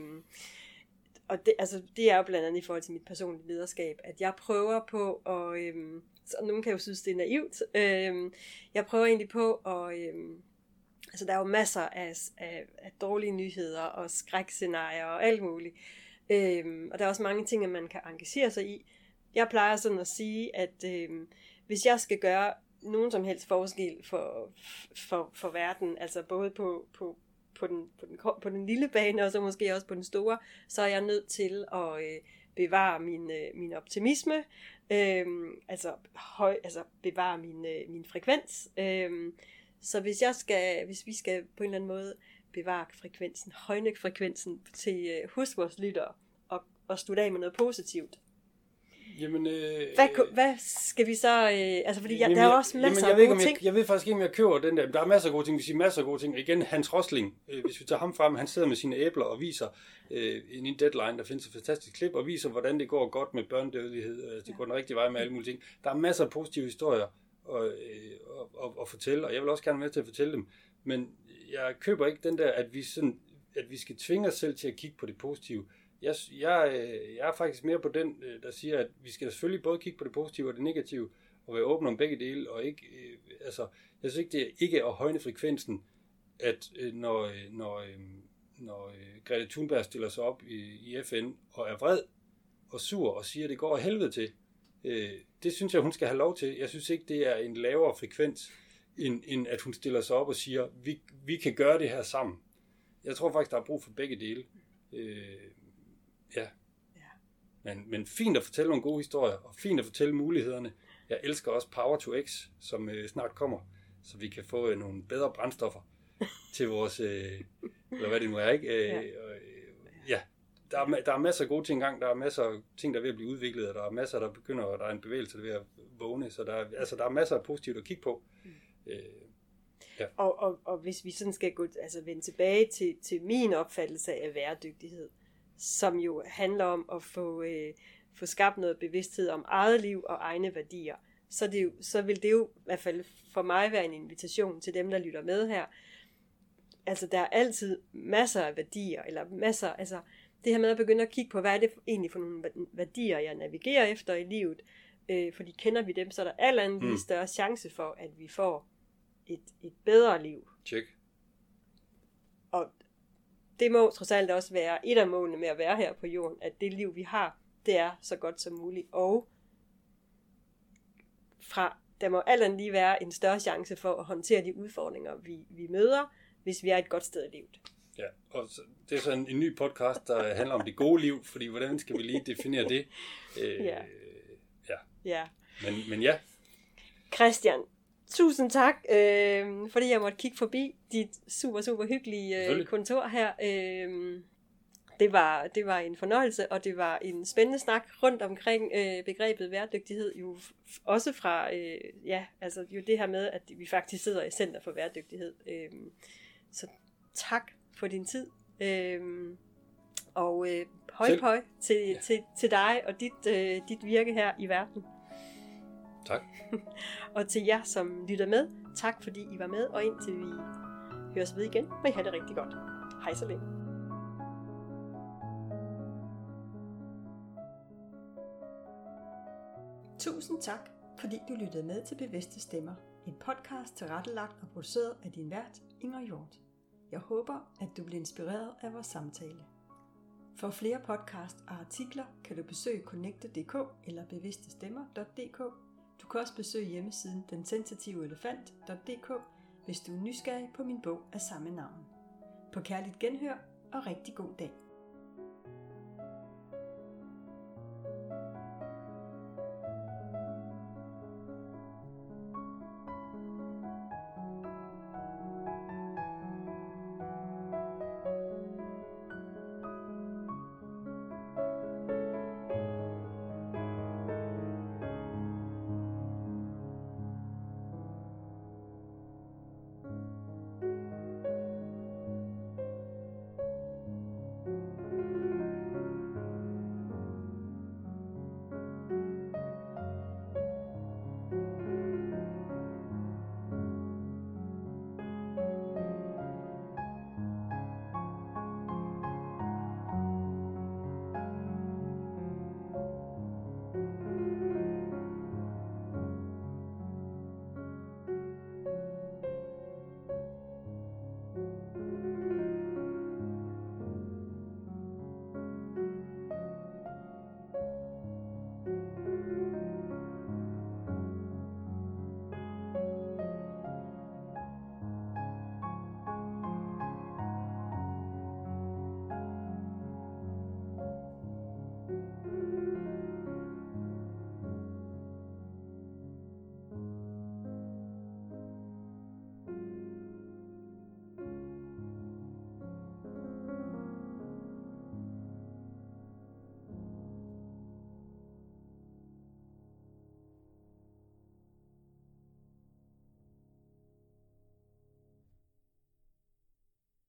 og det, altså, det er jo blandt andet i forhold til mit personlige lederskab, at jeg prøver på at, øh, så nogen kan jo synes, det er naivt, øh, jeg prøver egentlig på at, øh, Altså, der er jo masser af, af, af dårlige nyheder og skrækscenarier og alt muligt. Øhm, og der er også mange ting, at man kan engagere sig i. Jeg plejer sådan at sige, at øhm, hvis jeg skal gøre nogen som helst forskel for, for, for verden, altså både på, på, på, den, på, den, på den lille bane, og så måske også på den store, så er jeg nødt til at øh, bevare min, øh, min optimisme, øh, altså, høj, altså bevare min, øh, min frekvens. Øh, så hvis, jeg skal, hvis vi skal på en eller anden måde bevare frekvensen, højne frekvensen til øh, hos vores lyttere, og, og slutte af med noget positivt, Jamen, øh, hvad, hvad skal vi så... Øh, altså, fordi jeg, der er også masser jamen, jeg af gode gode ting. Jeg, jeg ved faktisk ikke, om jeg køber den der. Der er masser af gode ting. Vi siger masser af gode ting. Igen, Hans Rosling, øh, hvis vi tager ham frem, han sidder med sine æbler og viser øh, i en deadline, der findes et fantastisk klip, og viser, hvordan det går godt med børnedødelighed. Øh, det går den rigtige vej med alle mulige ting. Der er masser af positive historier og, øh, og, og fortælle, og jeg vil også gerne være med til at fortælle dem. Men jeg køber ikke den der, at vi, sådan, at vi skal tvinge os selv til at kigge på det positive jeg, jeg, øh, jeg er faktisk mere på den, øh, der siger, at vi skal selvfølgelig både kigge på det positive og det negative, og være åbne om begge dele, og ikke, øh, altså, jeg synes ikke, det er ikke at højne frekvensen, at øh, når, når, når Greta Thunberg stiller sig op i, i FN og er vred og sur og siger, at det går af helvede til, det synes jeg, hun skal have lov til. Jeg synes ikke, det er en lavere frekvens, end, end at hun stiller sig op og siger, vi, vi kan gøre det her sammen. Jeg tror faktisk, der er brug for begge dele. Ja. ja. Men, men fint at fortælle nogle gode historier, og fint at fortælle mulighederne. Jeg elsker også Power to X, som øh, snart kommer, så vi kan få øh, nogle bedre brændstoffer til vores, øh, eller hvad det nu er, ikke? Øh, ja. Øh, ja. Der er, der er masser af gode ting engang, der er masser af ting, der er ved at blive udviklet, og der er masser, der begynder, og der er en bevægelse, der er ved at vågne, så der er, altså, der er masser af positivt at kigge på. Mm. Øh, ja. og, og, og hvis vi sådan skal gå, altså vende tilbage til, til min opfattelse af væredygtighed, som jo handler om at få, øh, få skabt noget bevidsthed om eget liv og egne værdier, så, det jo, så vil det jo i hvert fald for mig være en invitation til dem, der lytter med her. Altså, der er altid masser af værdier, eller masser, altså, det her med at begynde at kigge på, hvad er det egentlig for nogle værdier, jeg navigerer efter i livet, øh, fordi kender vi dem, så er der alt andet mm. større chance for, at vi får et, et bedre liv. Check. Og det må trods alt også være et af målene med at være her på jorden, at det liv, vi har, det er så godt som muligt. Og fra, der må alt andet lige være en større chance for at håndtere de udfordringer, vi, vi møder, hvis vi er et godt sted i livet. Ja, og det er sådan en ny podcast, der handler om det gode liv, fordi hvordan skal vi lige definere det? Øh, ja. ja. ja. Men, men ja. Christian, Tusind tak, øh, fordi jeg måtte kigge forbi dit super, super hyggelige øh, kontor her. Øh, det var, det var en fornøjelse, og det var en spændende snak rundt omkring øh, begrebet værdygtighed, jo også fra, øh, ja, altså jo det her med, at vi faktisk sidder i Center for Værdygtighed. Øh, så tak for din tid, øh, og øh, høj høj til, ja. til, til dig og dit, øh, dit virke her i verden. Tak. og til jer, som lytter med, tak fordi I var med, og indtil vi høres ved igen, må I have det rigtig godt. Hej så længe. Tusind tak, fordi du lyttede med til Bevidste Stemmer, en podcast tilrettelagt og produceret af din vært, Inger Hjort. Jeg håber, at du bliver inspireret af vores samtale. For flere podcast og artikler kan du besøge connecte.dk eller bevidstestemmer.dk du kan også besøge hjemmesiden densensitiveelefant.dk, hvis du er nysgerrig på min bog af samme navn. På kærligt genhør og rigtig god dag.